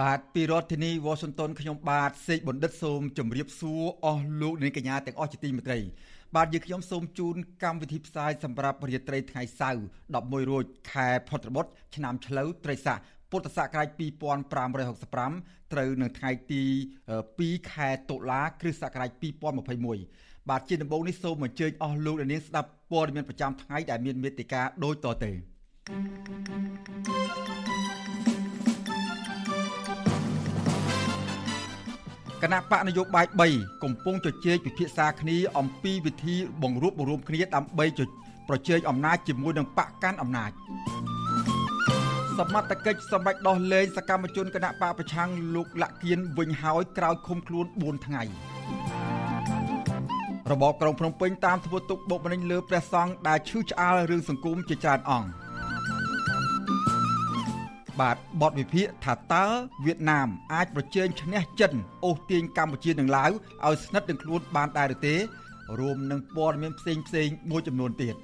បាទពីរដ្ឋធានី Washington ខ្ញុំបាទសេកបណ្ឌិតសូមជម្រាបសួរអស់លោកអ្នកកញ្ញាទាំងអស់ជាទីមេត្រីបាទយើងខ្ញុំសូមជូនកម្មវិធីផ្សាយសម្រាប់រាត្រីថ្ងៃសៅរ៍11រោចខែផុតបុត្រឆ្នាំឆ្លូវត្រីស័កពុទ្ធសករាជ2565ត្រូវនៅថ្ងៃទី2ខែតុលាគ្រិស្តសករាជ2021បាទជាដំបូងនេះសូមអញ្ជើញអស់លោកអ្នកនាងស្ដាប់ព័ត៌មានប្រចាំថ្ងៃដែលមានមេត្តាដូចតទៅ គណៈបកនយោបាយ3កំពុងជជែកពិភាក្សាគ្នាអំពីវិធីបង្រួបបង្រួមគ្នាដើម្បីប្រជែងអំណាចជាមួយនឹងបកកាន់អំណាចសមត្ថកិច្ចសម្រាប់ដោះលែងសកម្មជនគណៈបកប្រឆាំងលោកលាក់គៀនវិញហើយក្រោយឃុំខ្លួន4ថ្ងៃរបបក្រុងភ្នំពេញតាមធ្វើទុកបុកម្នេញលើព្រះសង្ឃដែលឈឺឆ្អាលរឿងសង្គមជាច្រើនអង្គ បាទបទវិភាគថាតើវៀតណាមអាចប្រជែងឈ្នះចិនអូសទាញកម្ពុជានិងឡាវឲ្យស្និទ្ធនឹងខ្លួនបានដែរឬទេ រួមនឹងព័ត៌មានផ្សេងផ្សេងមួយចំនួនទៀត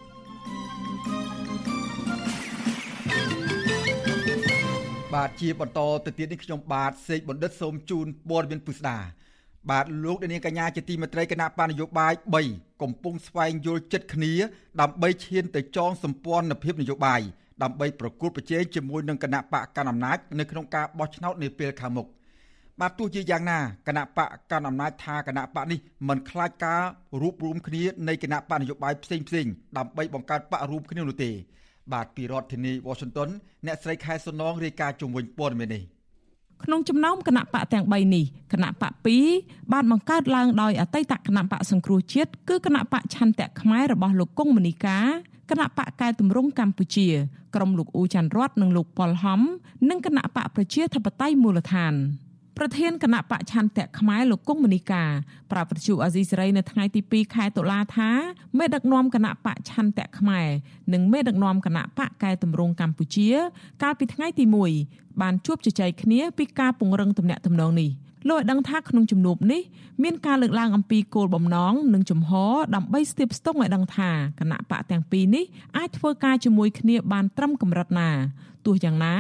បាទជាបន្តទៅទៀតនេះខ្ញុំបាទសេកបណ្ឌិតសូមជូនព័ត៌មានពិស្ដាបាទលោកនាងកញ្ញាជាទីមេត្រីគណៈបញ្ញយោបាយ3កំពុងស្វែងយល់ចិត្តគ្នា ដើម្បីឈានទៅចងសម្ព័ន្ធភាពនយោបាយ ដើម្បីប្រគល់ប្រជែងជាមួយនឹងគណៈបកកណ្ដាលអំណាចនៅក្នុងការបោះឆ្នោតនាពេលខាងមុខបាទទោះជាយ៉ាងណាគណៈបកកណ្ដាលអំណាចថាគណៈបកនេះមិនខ្លាចការរួបរวมគ្នានៃគណៈបកនយោបាយផ្សេងផ្សេងដើម្បីបង្កើតបករួមគ្នានោះទេបាទពីរដ្ឋធានី Washington អ្នកស្រីខែសុនងរាយការណ៍ជុំវិញព័ត៌មាននេះក្នុងចំណោមគណៈបកទាំង3នេះគណៈបក2បានបង្កើតឡើងដោយអតីតគណៈបកសង្គ្រោះជាតិគឺគណៈបកឆន្ទៈខ្មែររបស់លោកកុងមនីកា គណៈបកកែតម្រង់កម្ពុជាក្រុមលោកអ៊ូច័ន្ទរតនិងលោកប៉ុលហំនិងគណៈបកប្រជាធិបតេយ្យមូលដ្ឋានប្រធានគណៈបកឆន្ទៈខ្មែរលោកគង់មនីកាប្រាប់វិទ្យុអាស៊ីសេរីនៅថ្ងៃទី2ខែតុលាថាមេដឹកនាំគណៈបកឆន្ទៈខ្មែរនិងមេដឹកនាំគណៈបកកែតម្រង់កម្ពុជា កាលពីថ្ងៃទី1បានជួបជជែកគ្នាពីការពង្រឹងទំនាក់ទំនងនេះ។ លោកឲ្យដឹងថាក្នុងជំនួបនេះមានការលើកឡើងអំពីគោលបំណងនិងជំហរដើម្បីស្ទាបស្ទង់ឲ្យដឹងថាគណៈបកទាំងពីរនេះអាចធ្វើការជាមួយគ្នាបានត្រឹមកម្រិតណាទោះយ៉ាងណា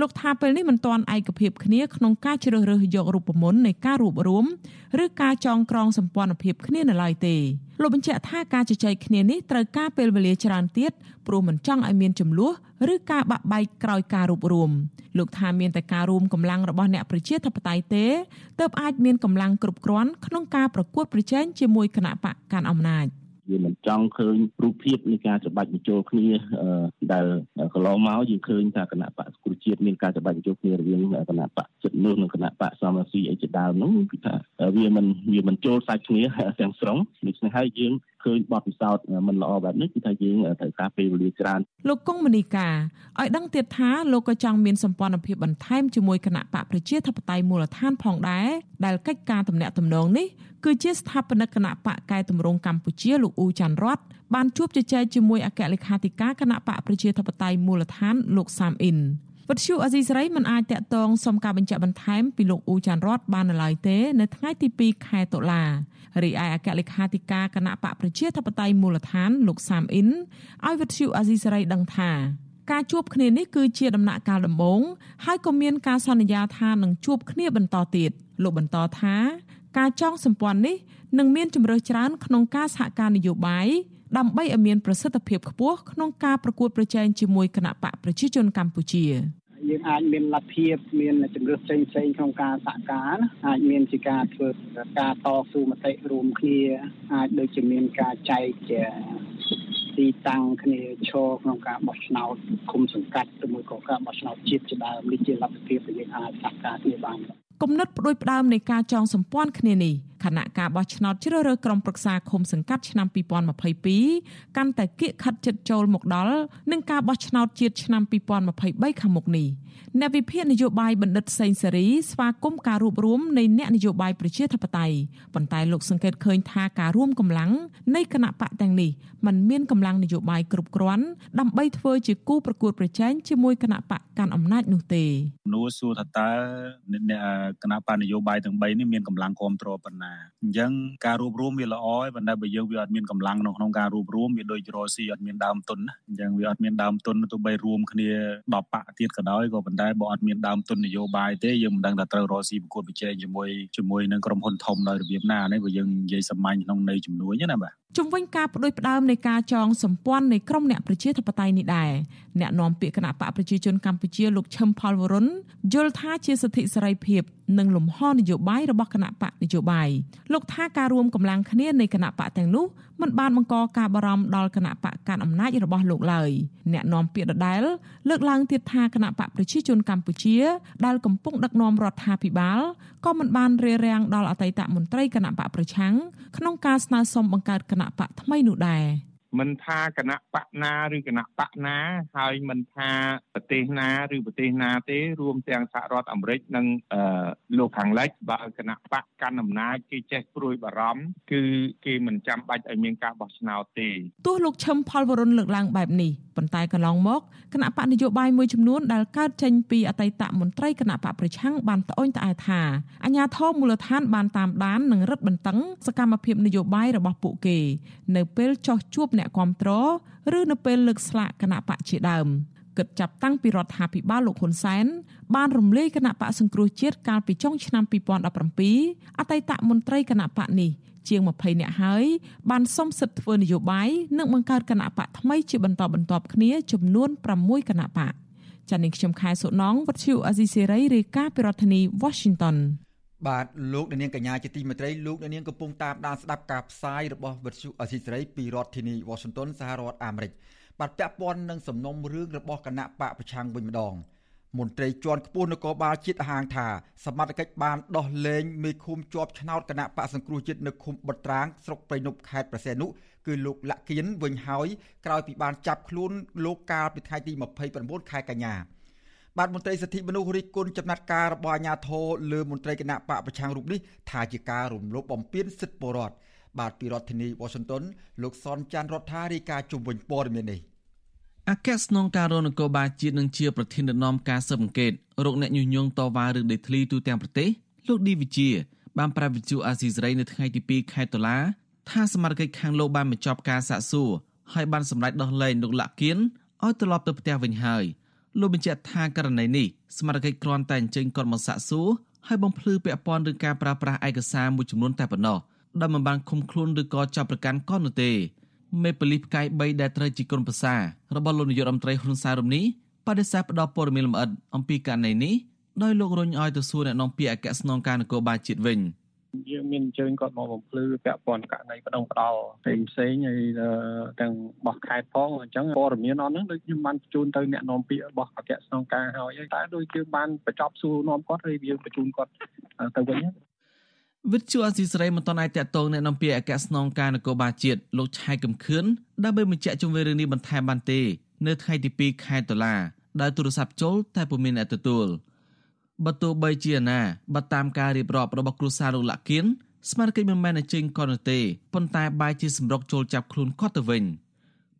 លោកថាពេលនេះមិនទាន់ឯកភាពគ្នាក្នុងការជ្រើសរើសយករូបមន្តនៃការរួបរួមឬការចងក្រងសម្ព័ន្ធភាពគ្នានៅឡើយទេលោកបញ្ជាក់ថាការជជែកគ្នានេះត្រូវការពេលវេលាច្រើនទៀតព្រោះមិនចង់ឲ្យមានចំនួនឬការបាក់បែកក្រោយការរួបរวมលោកថាមានតែការរួមកម្លាំងរបស់អ្នកប្រជាធិបតេយ្យទេទើបអាចមានកម្លាំងគ្រប់គ្រាន់ក្នុងការប្រកួតប្រជែងជាមួយគណៈបកកាន់អំណាច។ យើងមិនចង់ឃើញរូបភាពនៃការច្បាច់បញ្ចូលគ្នាដែលកន្លងមកយើងឃើញថាគណៈបកសង្គ្រោះជាតិមានការច្បាច់បញ្ចូលគ្នារវាងគណៈបកចិត្តនោះនិងគណៈបកសមរស៊ីអីជាដើមនោះគឺថាវាមិនវាមិនចូលសាច់គ្នាទាំងស្រុងដូច្នេះហើយយើងឃើញបទពិសោធន៍មិនល្អបែបនេះគឺថាយើងត្រូវការពេលវេលាច្រើនលោកគង់មនីកាឲ្យដឹងទៀតថាលោកក៏ចង់មានសម្ព័ន្ធភាពបន្ថែមជាមួយគណៈបកប្រជាធិបតេយ្យមូលដ្ឋានផងដែរដែលកិច្ចការទំនាក់ទំនងនេះគឺជាស្ថាបនិកគណៈបកកែតម្រង់កម្ពុជាលោកអ៊ូច័ន្ទរតបានជួបជជែកជាមួយអគ្គលេខាធិការគណៈបកប្រជាធិបតេយ្យមូលដ្ឋានលោកសាមអ៊ីន វិទ្យុអេស៊ីសរ៉ៃមិនអាចតាក់ទងសុំការបញ្ជាក់បន្ថែមពីលោកអ៊ូចាន់រតបាននៅឡើយទេ នៅថ្ងៃទី2ខែតុលារីឯអគ្គលេខាធិការគណៈបកប្រជាធិបតេយ្យមូលដ្ឋានលោកសាមអ៊ីនឲ្យវិទ្យុអេស៊ីសរ៉ៃដឹងថាការជួបគ្នានេះគឺជាដំណាក់កាលដំបូងហើយក៏មានការសន្យាថានឹងជួបគ្នាបន្តទៀតលោកបន្តថា ការចងសម្ព័ន្ធនេះនឹងមានជំរើសច្រើនក្នុងការសហការនយោបាយ ដើម្បីឲ្យមានប្រសិទ្ធភាពខ្ពស់ក្នុងការប្រកួតប្រជែងជាមួយគណៈបកប្រជាជនកម្ពុជាយើងអាចមានលទ្ធភាពមានជំរឿសផ្សេងផ្សេងក្នុងការសហការណាអាចមានជាការធ្វើការតស៊ូមតិរួមគ្នាអាចដូចជាមានការចែកជាទីតាំងគ្នាឈរក្នុងការបោះឆ្នោតគុំសង្កាត់ជាមួយក៏ការបោះឆ្នោតជាតិជាដើមនេះជាលទ្ធភាពដែលយើងអាចសហការគ្នាបានគំនិតផ្ដួចផ្ដើមនៃការចងសម្ព័ន្ធគ្នានេះខណៈការបោះឆ្នោតជ្រើសរើសក្រុមប្រឹក្សាឃុំសង្កាត់ឆ្នាំ2022កាន់តែគៀកខិតជិតចូលមកដល់នឹងការបោះឆ្នោតជាតិឆ្នាំ2023ខាងមុខនេះអ្នកវិភាគនយោបាយបណ្ឌិតសេងសេរីស្វាគមន៍ការរួបរวมនៃអ្នកនយោបាយប្រជាធិបតេយ្យប៉ុន្តែលោកសង្កេតឃើញថាការរួមកម្លាំងនៃគណៈបកទាំងនេះมันមានកម្លាំងនយោបាយគ្រប់គ្រាន់ដើម្បីធ្វើជាគូប្រកួតប្រជែងជាមួយគណៈបកកាន់អំណាចនោះទេនួសួរថាតើអ្នកគណៈបកនយោបាយទាំង3នេះមានកម្លាំងគ្រប់គ្រងប៉ុណ្ណា អញ្ចឹងការរួបរวมវាល្អហើយប៉ុន្តែបើយើងវាអត់មានកម្លាំងក្នុងក្នុងការរួបរวมវាដូចរស់ស៊ីអត់មានដើមទុនណាអញ្ចឹងវាអត់មានដើមទុនទោះបីរួមគ្នា10បកទៀតក៏ដោយក៏ប៉ុន្តែបើអត់មានដើមទុននយោបាយទេយើងមិនដឹងថាត្រូវរស់ស៊ីប្រកួតប្រជែងជាមួយជាមួយនឹងក្រុមហ៊ុនធំដោយរបៀបណានេះបើយើងនិយាយសាមញ្ញក្នុងន័យជំនួយណាបាទ ជំវិញការបដិបដើមនៃការចងសម្ព័ន្ធនៃក្រមអ្នកប្រជាធិបតេយ្យនេះដែរអ្នកនាំពាក្យគណៈបកប្រជាជនកម្ពុជាលោកឈឹមផលវរុនយល់ថាជាសិទ្ធិសេរីភាពនិងលំហនយោបាយរបស់គណៈបកនយោបាយលោកថាការរួមកម្លាំងគ្នានៃគណៈបកទាំងនោះមិនបានបង្កការបារម្ភដល់គណៈបកកាន់អំណាចរបស់លោកឡើយអ្នកនាំពាក្យដដែលលើកឡើងទៀតថាគណៈបកប្រជាជនកម្ពុជាដែលកំពុងដឹកនាំរដ្ឋាភិបាលក៏មិនបានរារាំងដល់អតីតមន្ត្រីគណៈបកប្រឆាំងក្នុងការស្នើសុំបង្កើតគណៈបកថ្មីនោះដែរ មិនថាគណៈបកណាឬគណៈបកណា ហើយមិនថាប្រទេសណាឬប្រទេសណាទេរួមទាំងសហរដ្ឋអាមេរិកនិងលោកខាងលិចបើគណៈបកកាន់អំណាចគេចេះព្រួយបារម្ភគឺគេមិនចាំបាច់ឲ្យមានការបោះឆ្នោតទេទោះលោកឈឹមផលវរុនលើកឡើងបែបនេះប៉ុន្តែកន្លងមកគណៈបកនយោបាយមួយចំនួនដែលកើតចេញពីអតីតមន្ត្រីគណៈបកប្រឆាំងបានត្អូញត្អែថាអាញាធមមូលដ្ឋានបានតាមដាននិងរឹតបន្តឹងសកម្មភាពនយោបាយរបស់ពួកគេ នៅពេលចោះជួបអ្នកគ្រប់គ្រងឬនៅពេលលើកស្លាកគណៈបកជាដើមគិតចាប់តាំងពីរដ្ឋាភិបាលលោកហ៊ុនសែនបានរំលាយគណៈបកសង្គ្រោះជាតិកាលពីចុងឆ្នាំ2017អតីតមន្ត្រីគណៈបកនេះជាង20នាក់ហើយបានសុំសិទ្ធិធ្វើនយោបាយនិងបង្កើតគណៈបកថ្មីជាបន្តបន្ទាប់គ្នាចំនួន6គណៈបកចា៎នាងខ្ញុំខែសុណងវັດឈូអេស៊ីសេរីរាយការណ៍ពីរដ្ឋធានី Washington បាទលោកនាងកញ្ញាជាទីមេត្រីលោកនាងកំពុងតាមដានស្ដាប់ការផ្សាយរបស់វិទ្យុអស៊ីសេរីពីរដ្ឋធានី Washington សហរដ្ឋអាមេរិកបាទពាក់ព័ន្ធនឹងសំណុំរឿងរបស់គណៈបកប្រឆាំងវិញម្ដងមន្ត្រីជាន់ខ្ពស់នគរបាលជាតិហាងថាសមត្ថកិច្ចបានដោះលែងមេឃុំជាប់ឆ្នោតគណៈបកសង្គ្រោះជាតិនៅឃុំបិត្រាងស្រុកព្រៃនប់ខេត្តប្រសេនុគឺលោកលាក់គៀនវិញហើយក្រោយពីបានចាប់ខ្លួនលោកកាលពីថ្ងៃទី29ខែកញ្ញា បាទមន្ត្រីសិទ្ធិមនុស្សរិះគន់ចំណាត់ការរបស់អាជ្ញាធរលើមន្ត្រីគណៈបកប្រឆាំងរូបនេះថាជាការរំលោភបំពានសិទ្ធិពលរដ្ឋបាទពីរដ្ឋធានី Washington លោកសនច័ន្ទរដ្ឋារាយការណ៍ជុំវិញព័ត៌មាននេះអគ្គស្នងការរនគរបាលជាតិនឹងជាប្រធានដំណំការស៊ើបអង្កេតរោគអ្នកញុះញង់តវ៉ារឿងដេតលីទូទាំងប្រទេសលោកឌីវិជាបានប្រាប់វិទ្យុអាស៊ីសេរីនៅថ្ងៃទី2ខែតុលាថាសមាជិកខាងលោកបានបញ្ចប់ការសាកសួរហើយបានសម្រេចដោះលែងលោកលាក់គៀនឲ្យត្រឡប់ទៅផ្ទះវិញហើយ លោកបញ្ជាក់ថាករណីនេះសមាជិកគ្រាន់តែអញ្ជើញគាត់មកសាកសួរហើយបំភ្លឺពាក់ព័ន្ធនឹងការប្រើប្រាស់ឯកសារមួយចំនួនតែប៉ុណ្ណោះដែលមិនបានឃុំខ្លួនឬក៏ចាប់ប្រកាន់ក៏នោះទេមេប៉ូលីសផ្កាយ3ដែលត្រូវជាក្រុមប្រសារបស់លោកនាយករដ្ឋមន្ត្រីហ៊ុនសែនរំនេះបដិសេធផ្ដល់ព័ត៌មានលម្អិតអំពីករណីនេះដោយលោករញឲ្យទៅសួរអ្នកនាំពាក្យអគ្គស្នងការនគរបាលជាតិវិញ។ យើងមានអញ្ជើញគាត់មកបំភ្លឺពាក់ព័ន្ធករណីបដងផ្ដោផ្សេងផ្សេងហើយទាំងបោះខេតផងអញ្ចឹងព័ត៌មានអស់ហ្នឹងដូចខ្ញុំបានបញ្ជូនទៅអ្នកនាំពាក្យរបស់អគ្គស្នងការហើយតែដូចជាបានបញ្ចប់សួរនាំគាត់ហើយយើងបញ្ជូនគាត់ទៅវិញវិទ្យុអស៊ីសេរីមិនទាន់អាចតកតងអ្នកនាំពាក្យអគ្គស្នងការនគរបាលជាតិលោកឆៃកំខឿនដើម្បីបញ្ជាក់ជុំវិញរឿងនេះបន្ថែមបានទេ នៅថ្ងៃទី2ខែតុលាដែលទូរស័ព្ទចូលតែពុំមានអ្នកទទួល។ បើទោះបីជាណាបើតាមការរៀបរាប់របស់គ្រួសារលោកលាក់គៀនស្មារតីមិនមែនតែចេញគាត់នោះទេប៉ុន្តែបែរជាសម្រុកចូលចាប់ខ្លួនគាត់ទៅវិញ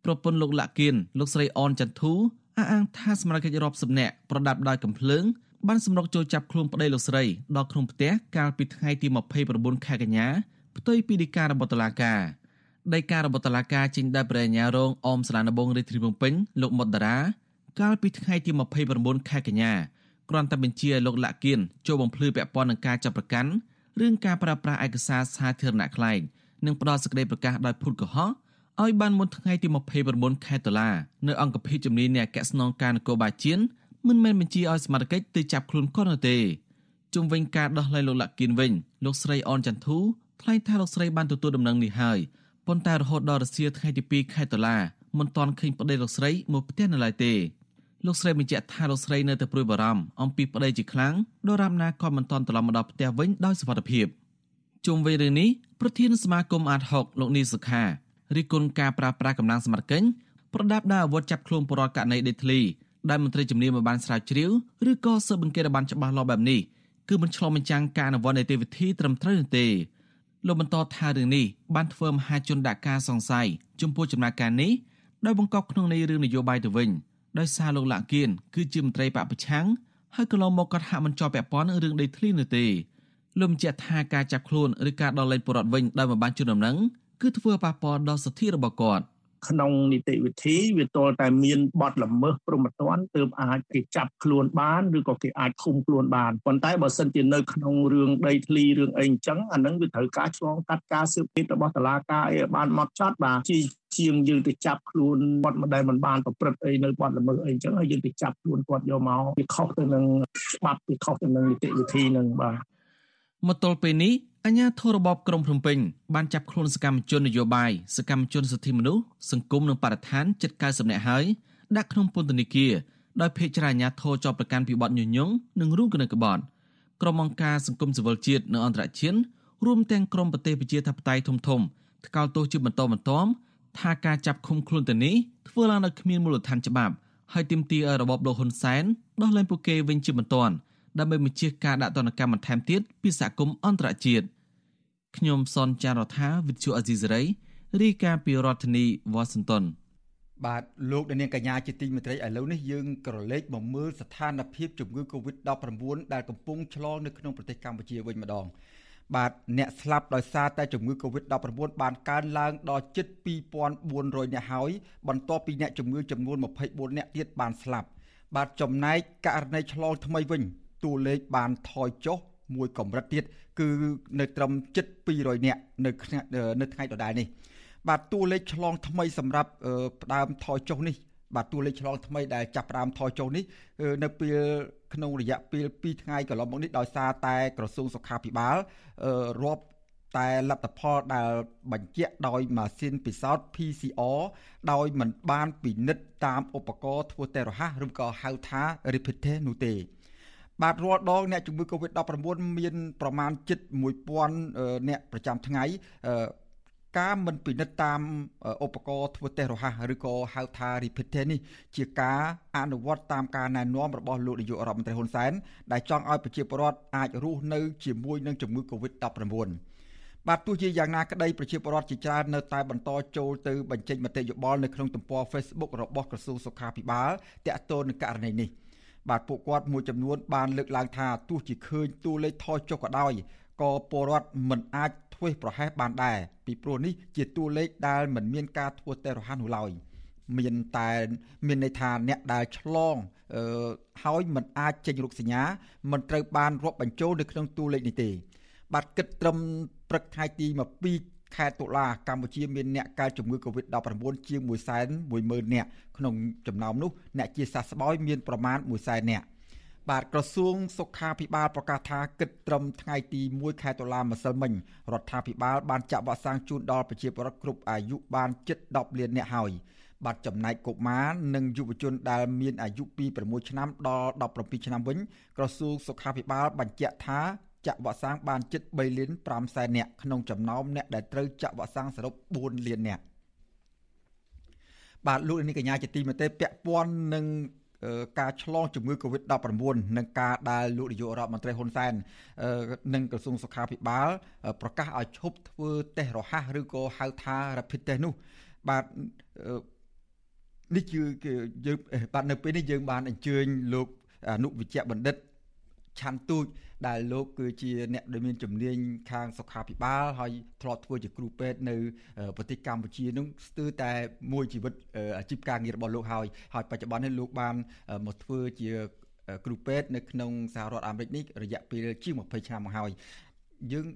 ប្រពន្ធលោកលាក់គៀនលោកស្រីអនចន្ទធូអះអាងថាស្មារតីរាប់សិបនាក់ប្រដាប់ដោយកំភ្លើងបានសម្រុកចូលចាប់ខ្លួនប្តីលោកស្រីដល់ក្នុងផ្ទះកាលពីថ្ងៃទី29ខែកញ្ញាផ្ទុយពីដីការបស់តុលាការដីការបស់តុលាការចេញដោយព្រះអាជ្ញារងអមសាលាដំបងរាជធានីភ្នំពេញលោកមុតតារាកាលពីថ្ងៃទី29ខែកញ្ញា គ្រាន់តែបញ្ជាឲ្យលោកលាក់គៀនចូលបំភ្លឺពាក់ព័ន្ធនឹងការចាប់ប្រកាន់រឿងការប្រើប្រាស់ឯកសារសាធារណៈខ្លែងនិងផ្ដល់សេចក្តីប្រកាសដោយភូតកុហកឲ្យបានមុនថ្ងៃទី29ខែតុលានៅអង្គភិបជំនាញនៃអគ្គស្នងការនគរបាលជាតិមិនមែនបញ្ជាឲ្យសមាជិកទៅចាប់ខ្លួនគាត់នោះទេជុំវិញការដោះលែងលោកលាក់គៀនវិញលោកស្រីអនចន្ទធូថ្លែងថាលោកស្រីបានទទួលដំណឹងនេះហើយប៉ុន្តែរហូតដល់រសៀលថ្ងៃទី2ខែតុលាមិនទាន់ឃើញប្តីលោកស្រីមកផ្ទះនៅឡើយទេ លោកស្រីបញ្ជាក់ថាលោកស្រីនៅតែព្រួយបារម្ភអំពីប្តីជាខ្លាំងដរាបណាក៏មិនទាន់ត្រឡប់មកដល់ផ្ទះវិញដោយសុវត្ថិភាពជុំវិញរឿងនេះប្រធានសមាគមអាត6លោកនីសុខារិះគន់ការប្រើប្រាស់កម្លាំងសមត្ថកិច្ចប្រដាប់ដោយអាវុធចាប់ខ្លួនបរិវត្តករណីដេតធ្លីដែលមន្ត្រីជំនាញមិនបានស្រាវជ្រាវឬក៏ស៊ើបអង្កេតបានច្បាស់លាស់បែបនេះគឺមិនឆ្លុះបញ្ចាំងការអនុវត្តនីតិវិធីត្រឹមត្រូវនោះទេលោកបន្តថារឿងនេះបានធ្វើមហាជនដាក់ការសង្ស័យចំពោះចំណាក់ការនេះដោយបង្កប់ក្នុងន័យរឿងនយោបាយទៅវិញ ដោយសារលោកលាក់គៀនគឺជាមន្ត្រីបពប្រឆាំងហើយកន្លងមកគាត់ហាក់មិនជាប់ពាក់ព័ន្ធនឹងរឿងដីធ្លីនោះទេលោកបញ្ជាក់ថាការចាប់ខ្លួនឬការដោះលែងពលរដ្ឋវិញដោយមិនបានជូនដំណឹងគឺធ្វើប៉ះពាល់ដល់សិទ្ធិរបស់គាត់។ ក្នុងនីតិវិធីវាទល់តែមានបទល្មើសព្រហ្មទណ្ឌទើបអាចគេចាប់ខ្លួនបានឬក៏គេអាចឃុំខ្លួនបានប៉ុន្តែបើសិនជានៅក្នុងរឿងដីធ្លីរឿងអីអញ្ចឹងអានឹងវាត្រូវការឆ្លងកាត់ការស៊ើបអង្កេតរបស់តុលាការអីឲ្យបានម៉ត់ចត់បាទជាជាងយើងទៅចាប់ខ្លួនគាត់មិនដែលមិនបានប្រព្រឹត្តអីនៅបទល្មើសអីអញ្ចឹងហើយយើងទៅចាប់ខ្លួនគាត់យកមកវាខុសទៅនឹងច្បាប់វាខុសទៅនឹងនីតិវិធីនឹងបាទមកទល់ពេលនេះ អញ្ញាធររបបក្រុងភ្នំពេញបានចាប់ខ្លួនសកម្មជននយោបាយសកម្មជនសិទ្ធិមនុស្សសង្គមនិងបរិស្ថានជិត90នាក់ហើយដាក់ក្នុងពន្ធនាគារដោយភេកច្រាអញ្ញាធរជាប់ប្រកាន់ពីបទញុះញង់និងរួមគណិតក្បត់ក្រុមអង្គការសង្គមស៊ីវិលជាតិនិងអន្តរជាតិរួមទាំងក្រុមប្រទេសប្រជាធិបតេយ្យធំធំថ្កោលទោសជាបន្តបន្ទាប់ថាការចាប់ឃុំខ្លួនទៅនេះធ្វើឡើងដោយគ្មានមូលដ្ឋានច្បាប់ហើយទាមទារឲ្យរបបលោកហ៊ុនសែនដោះលែងពួកគេវិញជាបន្ទាន់ ដើម្បីបញ្ជាការដាក់ទណ្ឌកម្មបន្ថែមទៀតពីសហគមន៍អន្តរជាតិខ្ញុំសនចាររថាវិទ្យុអេស៊ីសេរីរាយការណ៍ពីរដ្ឋធានីវ៉ាស៊ីនតោនបាទលោកនាងកញ្ញាជាទីមេត្រីឥឡូវនេះយើងក៏លេខមកមើលស្ថានភាពជំងឺ Covid-19 ដែលកំពុងឆ្លងនៅក្នុងប្រទេសកម្ពុជាវិញម្ដងបាទអ្នកស្លាប់ដោយសារតែជំងឺ Covid-19 បានកើនឡើងដល់ជិត2400អ្នកហើយបន្ទាប់ពីអ្នកជំងឺចំនួន24អ្នកទៀតបានស្លាប់បាទចំណែកករណីឆ្លងថ្មីវិញ តួលេខបានថយចុះមួយកម្រិតទៀតគឺនៅត្រឹមជិត200នាក់នៅនៅថ្ងៃដដែលនេះបាទតួលេខឆ្លងថ្មីសម្រាប់ផ្ដើមថយចុះនេះបាទតួលេខឆ្លងថ្មីដែលចាប់ផ្ដើមថយចុះនេះនៅពេលក្នុងរយៈពេល2ថ្ងៃកន្លងមកនេះដោយសារតែក្រសួងសុខាភិបាលរាប់តែលទ្ធផលដែលបញ្ជាក់ដោយម៉ាស៊ីនពិសោធន៍ PCR ដោយមិនបានពិនិត្យតាមឧបករណ៍ធ្វើតេស្តរហ័សឬក៏ហៅថា rapid test នោះទេ បាទរាល់ដងអ្នកជំងឺ Covid-19 មានប្រមាណជិត1000អ្នកប្រចាំថ្ងៃការមិនពិនិត្យតាមឧបករណ៍ធ្វើតេស្តរហ័សឬក៏ហៅថា repeat test នេះជាការអនុវត្តតាមការណែនាំរបស់លោកនាយករដ្ឋមន្ត្រីហ៊ុនសែនដែលចង់ឲ្យប្រជាពលរដ្ឋអាចរស់នៅជាមួយនឹងជំងឺ Covid-19 បាទទោះជាយ៉ាងណាក្តីប្រជាពលរដ្ឋជាច្រើននៅតែបន្តចូលទៅបញ្ចេញមតិយោបល់នៅក្នុងទំព័រ Facebook របស់ក្រសួងសុខាភិបាលទាក់ទងនឹងករណីនេះ។ បាទពួកគាត់មួយចំនួនបានលើកឡើងថាទោះជាឃើញតួលេខថយចុះក៏ដោយក៏ពលរដ្ឋមិនអាចធ្វេសប្រហែសបានដែរពីព្រោះនេះជាតួលេខដែលមិនមានការធ្វើតេស្តរហ័សនោះឡើយមានតែមានន័យថាអ្នកដែលឆ្លងអឺហើយមិនអាចចេញរោគសញ្ញាមិនត្រូវបានរាប់បញ្ចូលនៅក្នុងតួលេខនេះទេបាទគិតត្រឹមព្រឹកថ្ងៃទី12 ខែតុលាកម្ពុជាមានអ្នកកើតជំងឺ Covid-19 ជាង110,000នាក់ក្នុងចំណោមនោះអ្នកជាសះស្បើយមានប្រមាណ100,000នាក់បាទក្រសួងសុខាភិបាលប្រកាសថាគិតត្រឹមថ្ងៃទី1ខែតុលាម្សិលមិញរដ្ឋាភិបាលបានចាក់វ៉ាក់សាំងជូនដល់ប្រជាពលរដ្ឋគ្រប់អាយុបានជិត10លាននាក់ហើយបាទចំណែកកុមារនិងយុវជនដែលមានអាយុពី6ឆ្នាំដល់17ឆ្នាំវិញក្រសួងសុខាភិបាលបញ្ជាក់ថា ចាក់វ៉ាក់សាំងបានជិត3លាន5សែននាក់ក្នុងចំណោមអ្នកដែលត្រូវចាក់វ៉ាក់សាំងសរុប4លាននាក់បាទលោកនាងកញ្ញាជាទីមេត្រីពាក់ព័ន្ធនឹងការឆ្លងជំងឺ Covid-19 និងការដែលលោកនាយករដ្ឋមន្ត្រីហ៊ុនសែននិងក្រសួងសុខាភិបាល ប្រកាសឲ្យឈប់ធ្វើតេស្តរហ័សឬក៏ហៅថា rapid test នោះបាទនេះគឺយើងបាទនៅពេលនេះយើងបានអញ្ជើញលោកអនុវិជ្ជបណ្ឌិត ឆាន់ទូចដែលលោកគឺជាអ្នកដែលមានជំនាញខាងសុខាភិបាលហើយធ្លាប់ធ្វើជាគ្រូពេទ្យនៅប្រទេសកម្ពុជានោះស្ទើរតែមួយជីវិតអាជីពការងាររបស់លោកហើយហើយបច្ចុប្បន្ននេះលោកបានមកធ្វើជាគ្រូពេទ្យនៅក្នុងសហរដ្ឋអាមេរិកនេះរយៈពេលជាង20ឆ្នាំមកហើយយើង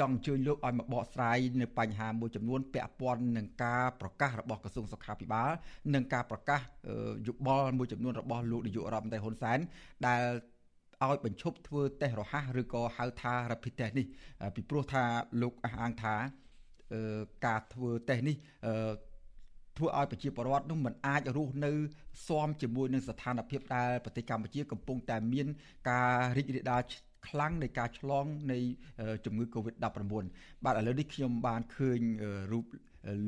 ចង់អញ្ជើញលោកឲ្យមកបកស្រាយនៅបញ្ហាមួយចំនួនពាក់ព័ន្ធនឹងការប្រកាសរបស់ក្រសួងសុខាភិបាលនិងការប្រកាសយោបល់មួយចំនួនរបស់លោកនាយករដ្ឋមន្ត្រីហ៊ុនសែនដែល ឲ្យបញ្ឈប់ធ្វើតេស្តរហ័សឬក៏ហៅថា rapid test នេះពីព្រោះថាលោកអះអាងថាការធ្វើតេស្តនេះធ្វើឲ្យប្រជាពលរដ្ឋនោះមិនអាចរស់នៅស៊ាំជាមួយនឹងស្ថានភាពដែលប្រទេសកម្ពុជាកំពុងតែមានការរីករាលដាលខ្លាំងនៃការឆ្លងនៃជំងឺ Covid-19 បាទឥឡូវនេះខ្ញុំបានឃើញរូប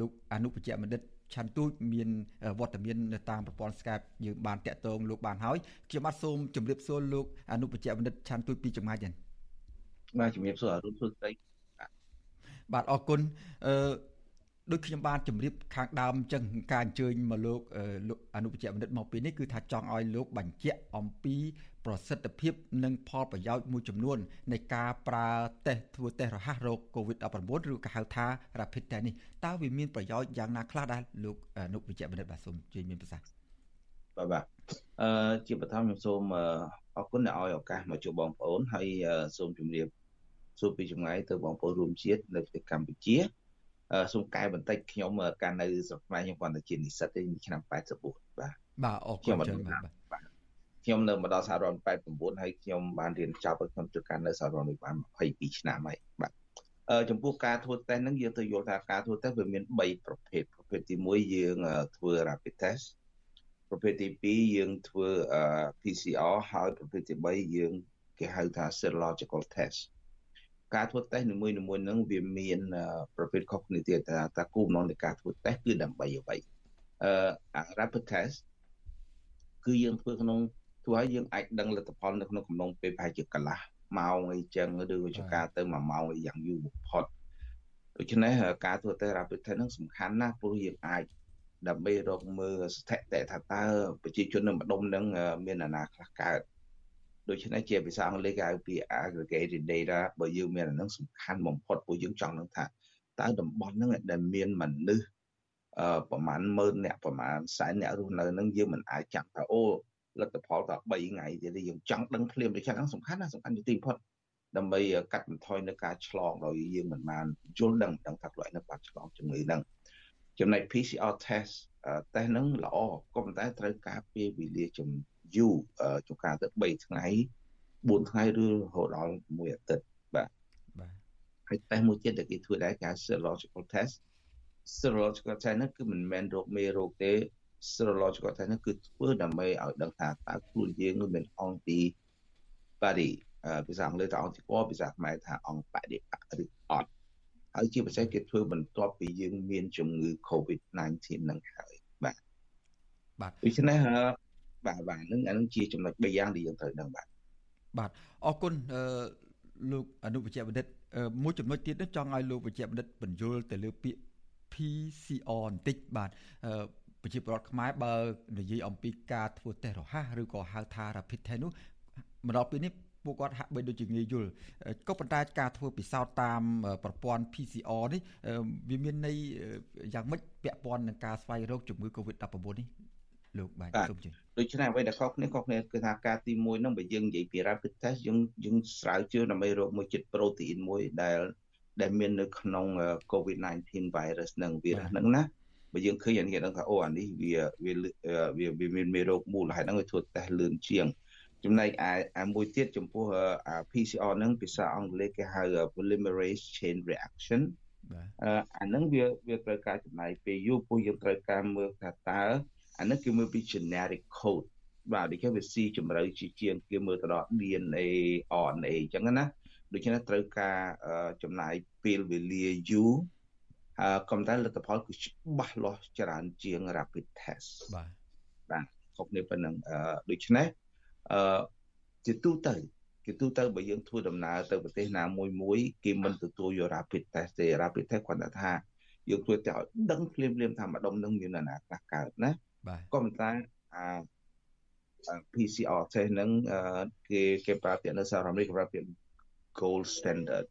លោកអនុបច្ចបណ្ឌិត ឆាន់ទូចមានវត្តមាននៅតាមប្រព័ន្ធ Skype យើងបានតាក់ទងលោកបានហើយខ្ញុំបាទសូមជម្រាបសួរលោកអនុបច្ចបណ្ឌិតឆាន់ទូចពីចម្ងាយនេះបាទជំរាបសួរអរុនសួស្ដីបាទអរគុណអឺ ដូចខ្ញុំបានជម្រាបខាងដើមអញ្ចឹងការអញ្ជើញមកលោកលោកអនុបច្ចបណ្ឌិតមកពេលនេះគឺថាចង់ឲ្យលោកបញ្ជាក់អំពីប្រសិទ្ធភាពនិងផលប្រយោជន៍មួយចំនួននៃការប្រើតេស្តធ្វើតេស្តរហ័សរោគ COVID-19 ឬក៏ហៅថា Rapid Test នេះតើវាមានប្រយោជន៍យ៉ាងណាខ្លះដែរលោកអនុវិជ្ជបណ្ឌិតបាទសូមជួយមានប្រសាសន៍បាទបាទអឺជាបឋមខ្ញុំសូមអរគុណដែលឲ្យឱកាសមកជួបបងប្អូនហើយសូមជម្រាបសួរពីចម្ងាយទៅបងប្អូនរួមជាតិនៅប្រទេសកម្ពុជា សូមកែបន្តិចខ្ញុំកាលនៅស្រុកខ្មែរខ្ញុំគាត់តែជានិស្សិតទេឆ្នាំ84បាទបាទអរគុណច្រើនបាទខ្ញុំនៅមកដល់សហរដ្ឋ89ហើយខ្ញុំបានរៀនចប់ហើយខ្ញុំធ្វើការនៅសហរដ្ឋនេះបាន22ឆ្នាំហើយបាទអឺចំពោះការធ្វើតេស្តហ្នឹងយើងទៅយល់ថាការធ្វើតេស្តវាមាន3ប្រភេទប្រភេទទី1យើងធ្វើ rapid test ប្រភេទទី2យើងធ្វើ PCR ហើយប្រភេទទី3យើងគេហៅថា serological test ការធ្វើតេស្តនីមួយៗហ្នឹងវាមានប្រភេទខុសគ្នាទៀតថាតើគោលបំណងនៃការធ្វើតេស្តគឺដើម្បីអ្វីអឺ rapid test គឺយើងធ្វើក្នុងធ្វើឲ្យយើងអាចដឹងលទ្ធផលនៅក្នុងកំឡុងពេលប្រហែលជាកន្លះម៉ោងអីចឹងឬក៏ជាការទៅ1ម៉ោងអីយ៉ាងយូរបំផុតដូច្នេះការធ្វើតេស្ត rapid test ហ្នឹងសំខាន់ណាស់ព្រោះយើងអាចដើម្បីរកមើលស្ថិតិថាតើប្រជាជននៅម្ដុំហ្នឹងមានអាណាខ្លះកើត ដូច្នេះជាភាសាអង់គ្លេសគេហៅពី aggregated data បើយើងមានអានឹងសំខាន់បំផុតពួកយើងចង់នឹងថាតើតំបន់ហ្នឹងដែលមានមនុស្សអឺប្រហែលម៉ឺនអ្នកប្រហែលសែនអ្នករស់នៅហ្នឹងយើងមិនអាចចាំថាអូលទ្ធផលតែ3ថ្ងៃទៀតយើងចង់ដឹងភ្លាមដូចហ្នឹងសំខាន់ណាសំខាន់ជាទីបំផុតដើម្បីកាត់បន្ថយនៅការឆ្លងដោយយើងមិនបានយល់ដឹងដឹងថាខ្លួនឯងបានឆ្លងជំងឺហ្នឹងចំណែក PCR test test ហ្នឹងល្អក៏ប៉ុន្តែត្រូវការពេលវេលាចំ យូរជួនកាលទៅ3ថ្ងៃ4ថ្ងៃឬរហូតដល់មួយអាទិត្យបាទបាទហើយតេស្តមួយទៀតដែលគេធ្វើដែរគេហៅ serological test serological test ហ្នឹងគឺមិនមែនរោគមេរោគទេ serological test ហ្នឹងគឺធ្វើដើម្បីឲ្យដឹងថាតើខ្លួនយើងនឹងមានអង្គទី body ភាសាអង់គ្លេសថាអង្គទីពណ៌ភាសាខ្មែរថាអង្គបដិបកឬអត់ហើយជាពិសេសគេធ្វើបន្ទាប់ពីយើងមានជំងឺ COVID-19 ហ្នឹងហើយបាទបាទដូច្នេះ បាទបាទនឹងអានឹងជាចំណុច3យ៉ាងដែលយើងត្រូវដឹងបាទបាទអរគុណអឺលោកអនុវិជ្ជបណ្ឌិតមួយចំណុចទៀតនោះចង់ឲ្យលោកវិជ្ជបណ្ឌិតបញ្យល់ទៅលើពាក្យ PCR បន្តិចបាទអឺប្រជាពលរដ្ឋខ្មែរបើនិយាយអំពីការធ្វើតេស្តរហ័សឬក៏ហៅថា rapid test នោះមកដល់ពេលនេះពួកគាត់ហាក់បីដូចជាងាយយល់ក៏ប៉ុន្តែការធ្វើពិសោធន៍តាមប្រព័ន្ធ PCR នេះវាមានន័យយ៉ាងម៉េចពាក់ព័ន្ធនឹងការស្វែងរកជំងឺ Covid-19 នេះ លោកបាទសូមជឿដូច្នេះអ្វីដែលខុសគ្នាខុសគ្នាគឺថាការទី1ហ្នឹងបើយើងនិយាយពី rapid test យើងយើងស្រាវជ្រាវដើម្បីរកមួយចិត្ត protein មួយដែលដែលមាននៅក្នុង COVID-19 virus នឹងវីរុសហ្នឹងណាបើយើងឃើញអានេះដឹងថាអូអានេះវាវាវាមានមេរោគមូលហេតុហ្នឹងវាធ្វើតេស្តលឿនជាងចំណែកឯមួយទៀតចំពោះ PCR ហ្នឹងភាសាអង់គ្លេសគេហៅ polymerase chain reaction បាទអាហ្នឹងវាវាត្រូវការចំណាយពេលយូរព្រោះយើងត្រូវការមើលថាតើ អានេះគេមើលពី generic code បាទដូចគេវាស៊ីជម្រៅជាជាងគេមើលទៅដល់ DNA RNA អញ្ចឹងណាដូច្នេះត្រូវការចំណាយពេលវេលាយូរអឺកំតែលទ្ធផលគឺច្បាស់លាស់ច្រើនជាង rapid test បាទបាទខុសគ្នាប៉ុណ្ណឹងអឺដូច្នេះអឺជាទូទៅគេទូទៅបើយើងធ្វើដំណើរទៅប្រទេសណាមួយមួយគេមិនទទួលយក rapid test ទេ rapid test គាត់ថា យើងធ្វើតែឲ្យដឹងភ្លាមៗថាម្ដុំនឹងមានអាណាខ្លះកើតណា បាទក៏ប៉ុន្តែអា PCR test ហ្នឹងគេគេប្រើពាក្យនៅសហរដ្ឋអាមេរិកគេប្រើពាក្យ gold standard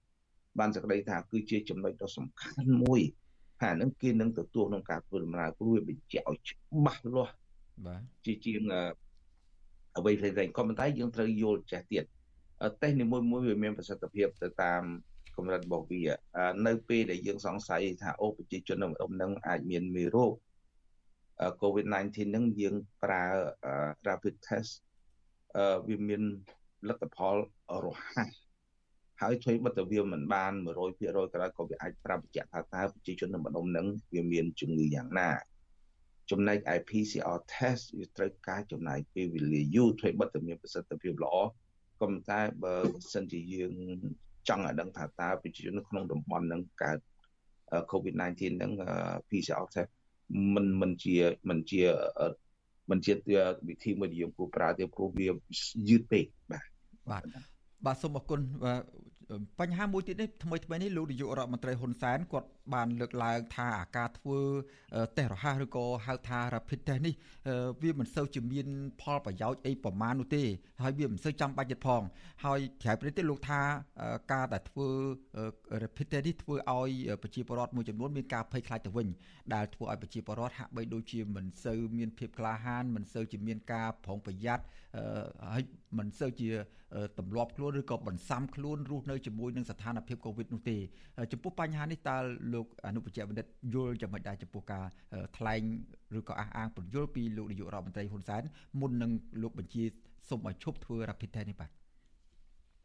បានសេចក្តីថាគឺជាចំណុចដ៏សំខាន់មួយហើយហ្នឹងគេនឹងទទួលក្នុងការធ្វើដំណើរព្រោះវាបញ្ជាក់ឲ្យច្បាស់លាស់បាទជាជាងអ្វីផ្សេងៗក៏ប៉ុន្តែយើងត្រូវយល់ចេះទៀតតេស្តនីមួយមួយវាមានប្រសិទ្ធភាពទៅតាមកម្រិតរបស់វានៅពេលដែលយើងសង្ស័យថាអូប្រជាជននៅម្ដុំហ្នឹងអាចមានមេរោគ COVID-19 ហ្នឹងយើងប្រើ rapid test វាមានលទ្ធផលរហ័សហើយជួយបិទទៅវាមិនបាន100%ក៏ដោយក៏វាអាចប្រាប់បញ្ជាក់ថាតើប្រជាជននៅម្ដុំហ្នឹងវាមានជំងឺយ៉ាងណាចំណែកឯ PCR test វាត្រូវការចំណាយពេលវេលាយូរធ្វើបិទទៅមានប្រសិទ្ធភាពល្អក៏ប៉ុន្តែបើសិនជាយើងចង់ឲ្យដឹងថាតើប្រជាជននៅក្នុងតំបន់ហ្នឹងកើត COVID-19 ហ្នឹង PCR test មិនមិនជាមិនជាមិនជាវិធីមួយដែលយើងគួរប្រើទេព្រោះវាយឺតពេកបាទបាទបាទសូមអរគុណប ញ្ហាមួយទៀតនេះថ្មីថ្មីនេះលោកនាយករដ្ឋមន្ត្រីហ៊ុនសែនគាត់បានលើកឡើងថាអាការធ្វើតេស្តរហ័សឬក៏ហៅថា rapid test នេះវាមិនសូវជាមាន ផលប្រយោជន៍អីប្រមាណនោះទេ ហើយវាមិនសូវចាំបាច់ទៀតផង ហើយក្រៅពីនេះលោកថាការដែលធ្វើ rapid test នេះធ្វើឲ្យប្រជាពលរដ្ឋមួយចំនួនមានការភ័យខ្លាចទៅវិញដែលធ្វើឲ្យប្រជាពលរដ្ឋហាក់បីដូចជាមិនសូវមានភាពក្លាហានមិនសូវជាមានការប្រុងប្រយ័ត្នហើយមិនសូវជាទម្លាប់ខ្លួនឬក៏បន្សាំខ្លួនរស់នៅជាមួយនឹងស្ថានភាពកូវីដនោះទេចំពោះបញ្ហានេះតើលោកអនុបញ្ជាបណ្ឌិតយល់យ៉ាងម៉េចដែរចំពោះការថ្លែងឬក៏អះអាងពន្យល់ពីលោកនាយករដ្ឋមន្ត្រីហ៊ុនសែនមុននឹងលោកបញ្ជាសូមឲ្យឈប់ធ្វើ rapid test នេះបាទ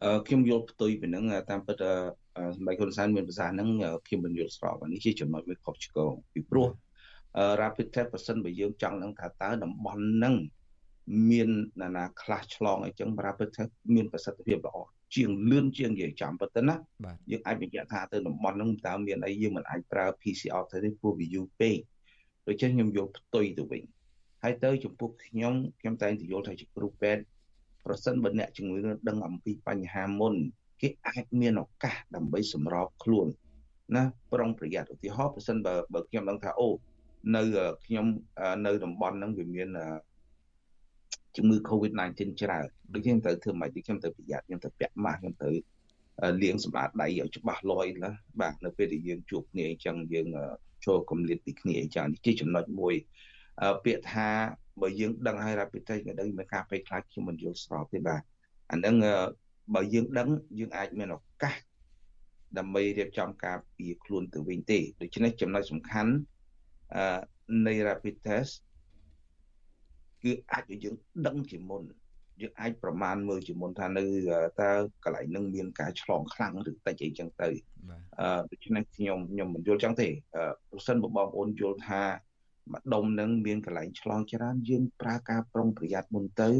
អឺខ្ញុំយល់ផ្ទុយពីនឹងតាមពិតសម្ដេចហ៊ុនសែនមានប្រសាសន៍ហ្នឹងខ្ញុំមិនយល់ស្របនេះជាចំណុចមួយខុសឆ្គងពីព្រោះ rapid test បើសិនបើយើងចង់នឹងថាតើតំបន់ហ្នឹង មានណានាខ្លះឆ្លងអីចឹង rapid test មានប្រសិទ្ធភាពល្អជាងលឿនជាងនិយាយចំប៉ុន្តែណាយើងអាចបញ្ជាក់ថាទៅតំបន់ហ្នឹងតើមានអីយើងមិនអាចប្រើ PCR ទៅទេព្រោះវាយូរពេកដូច្នេះខ្ញុំយកផ្ទុយទៅវិញហើយទៅចំពោះខ្ញុំខ្ញុំតែងតែយល់ថាជាគ្រូពេទ្យប្រសិនបើអ្នកជំងឺដឹងអំពីបញ្ហាមុនគេអាចមានឱកាសដើម្បីសម្របខ្លួនណាប្រុងប្រយ័ត្នឧទាហរណ៍ប្រសិនបើបើខ្ញុំដឹងថាអូនៅខ្ញុំនៅតំបន់ហ្នឹងវាមាន ជំងឺ Covid-19 ច្រើនដូចខ្ញុំត្រូវធ្វើម៉េចខ្ញុំត្រូវប្រយ័ត្នខ្ញុំត្រូវពាក់ម៉ាស់ខ្ញុំត្រូវលាងសម្អាតដៃឲ្យច្បាស់លាស់ណាបាទនៅពេលដែលយើងជួបគ្នាអញ្ចឹងយើងចូលគម្លាតពីគ្នាអញ្ចឹងនេះជាចំណុចមួយពាក្យថាបើយើងដឹងហើយ rapid test ក៏ដឹងមានការភ័យខ្លាចខ្ញុំមិនយល់ស្របទេបាទអាហ្នឹងបើយើងដឹងយើងអាចមានឱកាសដើម្បីរៀបចំការពារខ្លួនទៅវិញទេដូច្នេះចំណុចសំខាន់នៃ rapid test គឺអាចឲ្យយើងដឹងជាមុនយើងអាចប្រមាណមើលជាមុនថានៅតើកន្លែងនឹងមានការឆ្លងខ្លាំងឬតិចអីចឹងទៅអឺដូច្នេះខ្ញុំខ្ញុំមិនយល់ចឹងទេប្រសិនបើបងប្អូនយល់ថាម្ដុំនឹងមានកន្លែងឆ្លងច្រើនយើងប្រើការប្រុងប្រយ័ត្នមុនទៅ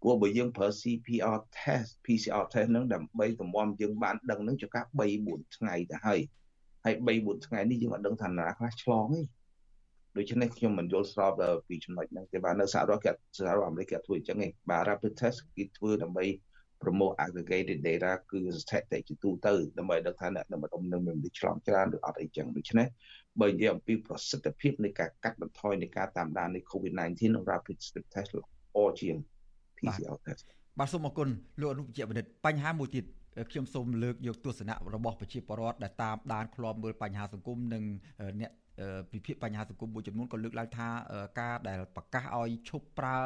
ព្រោះបើយើងប្រើ CPR test PCR test នឹងដើម្បីតម្រាំយើងបានដឹងនឹងចុះការ3 4ថ្ងៃទៅហើយហើយ3 4ថ្ងៃនេះយើងអត់ដឹងថាណាខ្លះឆ្លងទេ ដូច្នេះខ្ញុំមិនយល់ស្របពីចំណុចហ្នឹងទេបាទនៅសហរដ្ឋគេសហរដ្ឋអាមេរិកគេធ្វើអញ្ចឹងឯងបាទ rapid test គេធ្វើដើម្បី promote aggregated data គឺស្ថិតិជាទូទៅដើម្បីដឹងថាអ្នកនៅម្ដុំនឹងមានវិឆ្លងច្រើនឬអត់អីចឹងដូច្នេះបើនិយាយអំពីប្រសិទ្ធភាពនៃការកាត់បន្ថយនៃការតាមដាននៃ COVID-19 rapid test ល្អជាង PCR test បាទសូមអរគុណលោកអនុវិជ្ជបណ្ឌិតបញ្ហាមួយទៀតខ្ញុំសូមលើកយកទស្សនៈរបស់ប្រជាពលរដ្ឋដែលតាមដានឃ្លាំមើលបញ្ហាសង្គមនិងអ្នក ពិភាក្សាបញ្ហាសង្គមមួយចំនួនក៏លើកឡើងថាការដែលប្រកាសឲ្យឈប់ប្រើ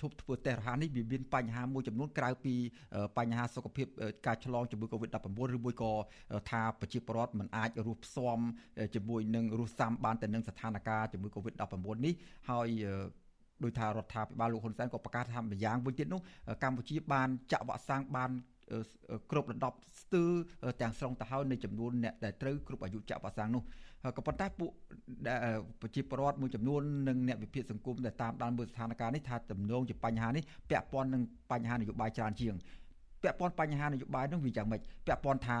ឈប់ធ្វើតេស្តរហ័សនេះវាមានបញ្ហាមួយចំនួនក្រៅពីបញ្ហាសុខភាពការឆ្លងជំងឺ Covid-19 ឬមួយក៏ថាប្រជាពលរដ្ឋមិនអាចរស់ផ្សំជាមួយនឹងរស់សាំបានទៅនឹងស្ថានភាពជំងឺ Covid-19 នេះហើយដោយថារដ្ឋាភិបាលលោកហ៊ុនសែនក៏ប្រកាសថាម្យ៉ាងវិញទៀតនោះកម្ពុជាបានចាក់វ៉ាក់សាំងបានគ្រប់រំដប់ស្ទើរទាំងស្រុងទៅហើយនៃចំនួនអ្នកដែលត្រូវគ្រប់អាយុចាក់វ៉ាក់សាំងនោះ ក៏ប៉ុន្តែពួកប្រជាពលរដ្ឋមួយចំនួននិងអ្នកវិភាគសង្គមដែលតាមដានមើលស្ថានភាពនេះថាទំនងជាបញ្ហានេះពាក់ព័ន្ធនឹងបញ្ហានយោបាយច្រើនជាងពាក់ព័ន្ធបញ្ហានយោបាយនោះវាយ៉ាងម៉េចពាក់ព័ន្ធថា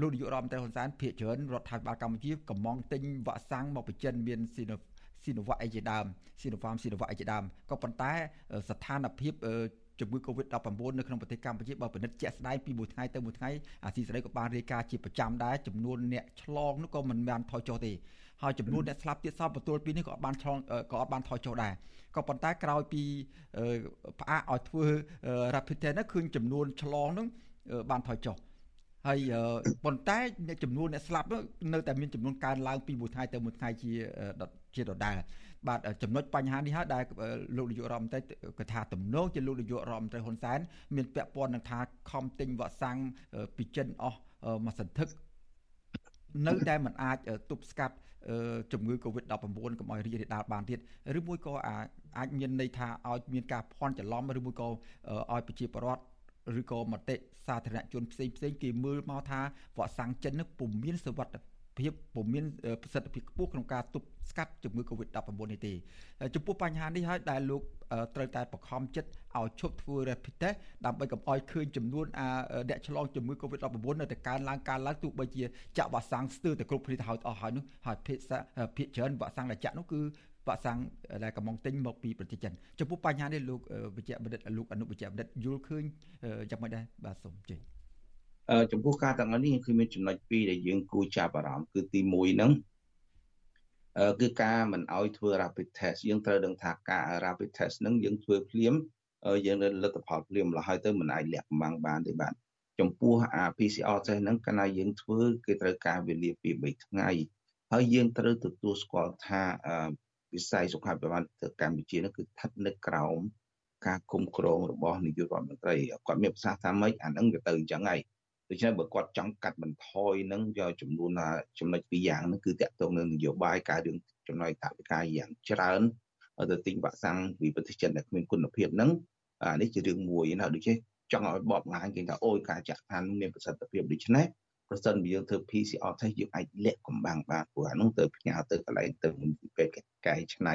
លោកនាយករដ្ឋមន្ត្រីហ៊ុនសែនភាគច្រើនរដ្ឋាភិបាលកម្ពុជាកំងទិញវ៉ាក់សាំងមកបញ្ចិនមានស៊ីណូស៊ីណូវ៉ាក់អីជាដើមស៊ីណូវ៉ាមស៊ីណូវ៉ាក់អីជាដើមក៏ប៉ុន្តែស្ថានភាព ជំងឺ Covid-19 នៅក្នុងប្រទេសកម្ពុជាបើពិនិត្យជាក់ស្ដែងពីមួយថ្ងៃទៅមួយថ្ងៃអាស៊ីសេរីក៏បានរាយការណ៍ជាប្រចាំដែរចំនួនអ្នកឆ្លងនោះក៏មិនបានថយចុះទេហើយចំនួនអ្នកស្លាប់ទៀតសោះបន្ទាល់ពីនេះក៏អត់បានឆ្លងក៏អត់បានថយចុះដែរក៏ប៉ុន្តែក្រោយពីផ្អាកឲ្យធ្វើ rapid test នោះឃើញចំនួនឆ្លងនោះបានថយចុះហើយប៉ុន្តែចំនួនអ្នកស្លាប់នោះនៅតែមានចំនួនកើនឡើងពីមួយថ្ងៃទៅមួយថ្ងៃជាជាដដែល បាទចំណុចបញ្ហានេះហើយដែលលោកនាយករដ្ឋមន្ត្រីគាត់ថាទំនោរជាលោកនាយករដ្ឋមន្ត្រីហ៊ុនសែនមានពាក់ព័ន្ធនឹងថាខំទិញវ៉ាក់សាំងពីចិនអស់មួយសន្ធឹកនៅតែមិនអាចទប់ស្កាត់ជំងឺ Covid-19 កុំឲ្យរីករាលដាលបានទៀតឬមួយក៏អាចមានន័យថាឲ្យមានការភ័ន្តច្រឡំឬមួយក៏ឲ្យប្រជាពលរដ្ឋឬក៏មតិសាធារណជនផ្សេងផ្សេងគេមើលមកថាវ៉ាក់សាំងចិននេះពុំមានសុវត្ថិ ភាពពុំមានប្រសិទ្ធភាពខ្ពស់ក្នុងការទប់ស្កាត់ជំងឺ Covid-19 នេះទេចំពោះបញ្ហានេះហើយដែលលោកត្រូវតែបង្ខំចិត្តឲ្យឈប់ធ្វើ rapid test ដើម្បីកុំឲ្យឃើញចំនួនអ្នកឆ្លងជំងឺ Covid-19 នៅតែកើនឡើងកើនឡើងទោះបីជាចាក់វ៉ាក់សាំងស្ទើរតែគ្រប់គ្នាទៅហើយអស់ហើយនោះហើយភាគភាគច្រើនវ៉ាក់សាំងដែលចាក់នោះគឺវ៉ាក់សាំងដែលកំពុងទិញមកពីប្រទេសចិនចំពោះបញ្ហានេះលោកវិជ្ជបណ្ឌិតលោកអនុវិជ្ជបណ្ឌិតយល់ឃើញយ៉ាងម៉េចដែរបាទសូមជឿ ចំពោះការទាំងនេះគឺមានចំណុចពីរដែលយើងគួរចាប់អារម្មណ៍គឺទី1ហ្នឹងគឺការមិនអោយធ្វើ rapid test យើងត្រូវដឹងថាការ rapid test ហ្នឹងយើងធ្វើភ្លាមយើងនៅលទ្ធផលភ្លាមហើយទៅមិនអាចលាក់កំបាំងបានទេបាទចំពោះអា PCR test ហ្នឹងកាលណាយើងធ្វើគេត្រូវការវេលាពី3ថ្ងៃហើយយើងត្រូវទទួលស្គាល់ថាវិស័យសុខាភិបាលកម្ពុជានោះគឺស្ថិតនៅក្រោមការគ្រប់គ្រងរបស់នាយករដ្ឋមន្ត្រីគាត់មានប្រសាសន៍ថាម៉េចអាហ្នឹងវាទៅអញ្ចឹងហើយ ដូច្នេះបើគាត់ចង់កាត់បន្ថយនឹងយកចំនួនចំណុចពីរយ៉ាងហ្នឹងគឺតាក់ទងនឹងនយោបាយការរឿងចំណាយថវិកាយ៉ាងច្រើនទៅទិញវ៉ាក់សាំងពីប្រទេសចិនដែលគ្មានគុណភាពហ្នឹងអានេះជារឿងមួយណាដូច្នេះចង់ឲ្យបបងាយគេថាអូយការចាក់ឋានមានប្រសិទ្ធភាពដូច្នេះប្រសិនបើយើងធ្វើ PCR test យើងអាចលាក់កំបាំងបានព្រោះអានោះទៅផ្ញើទៅកន្លែងទៅពេទ្យកែច្នៃ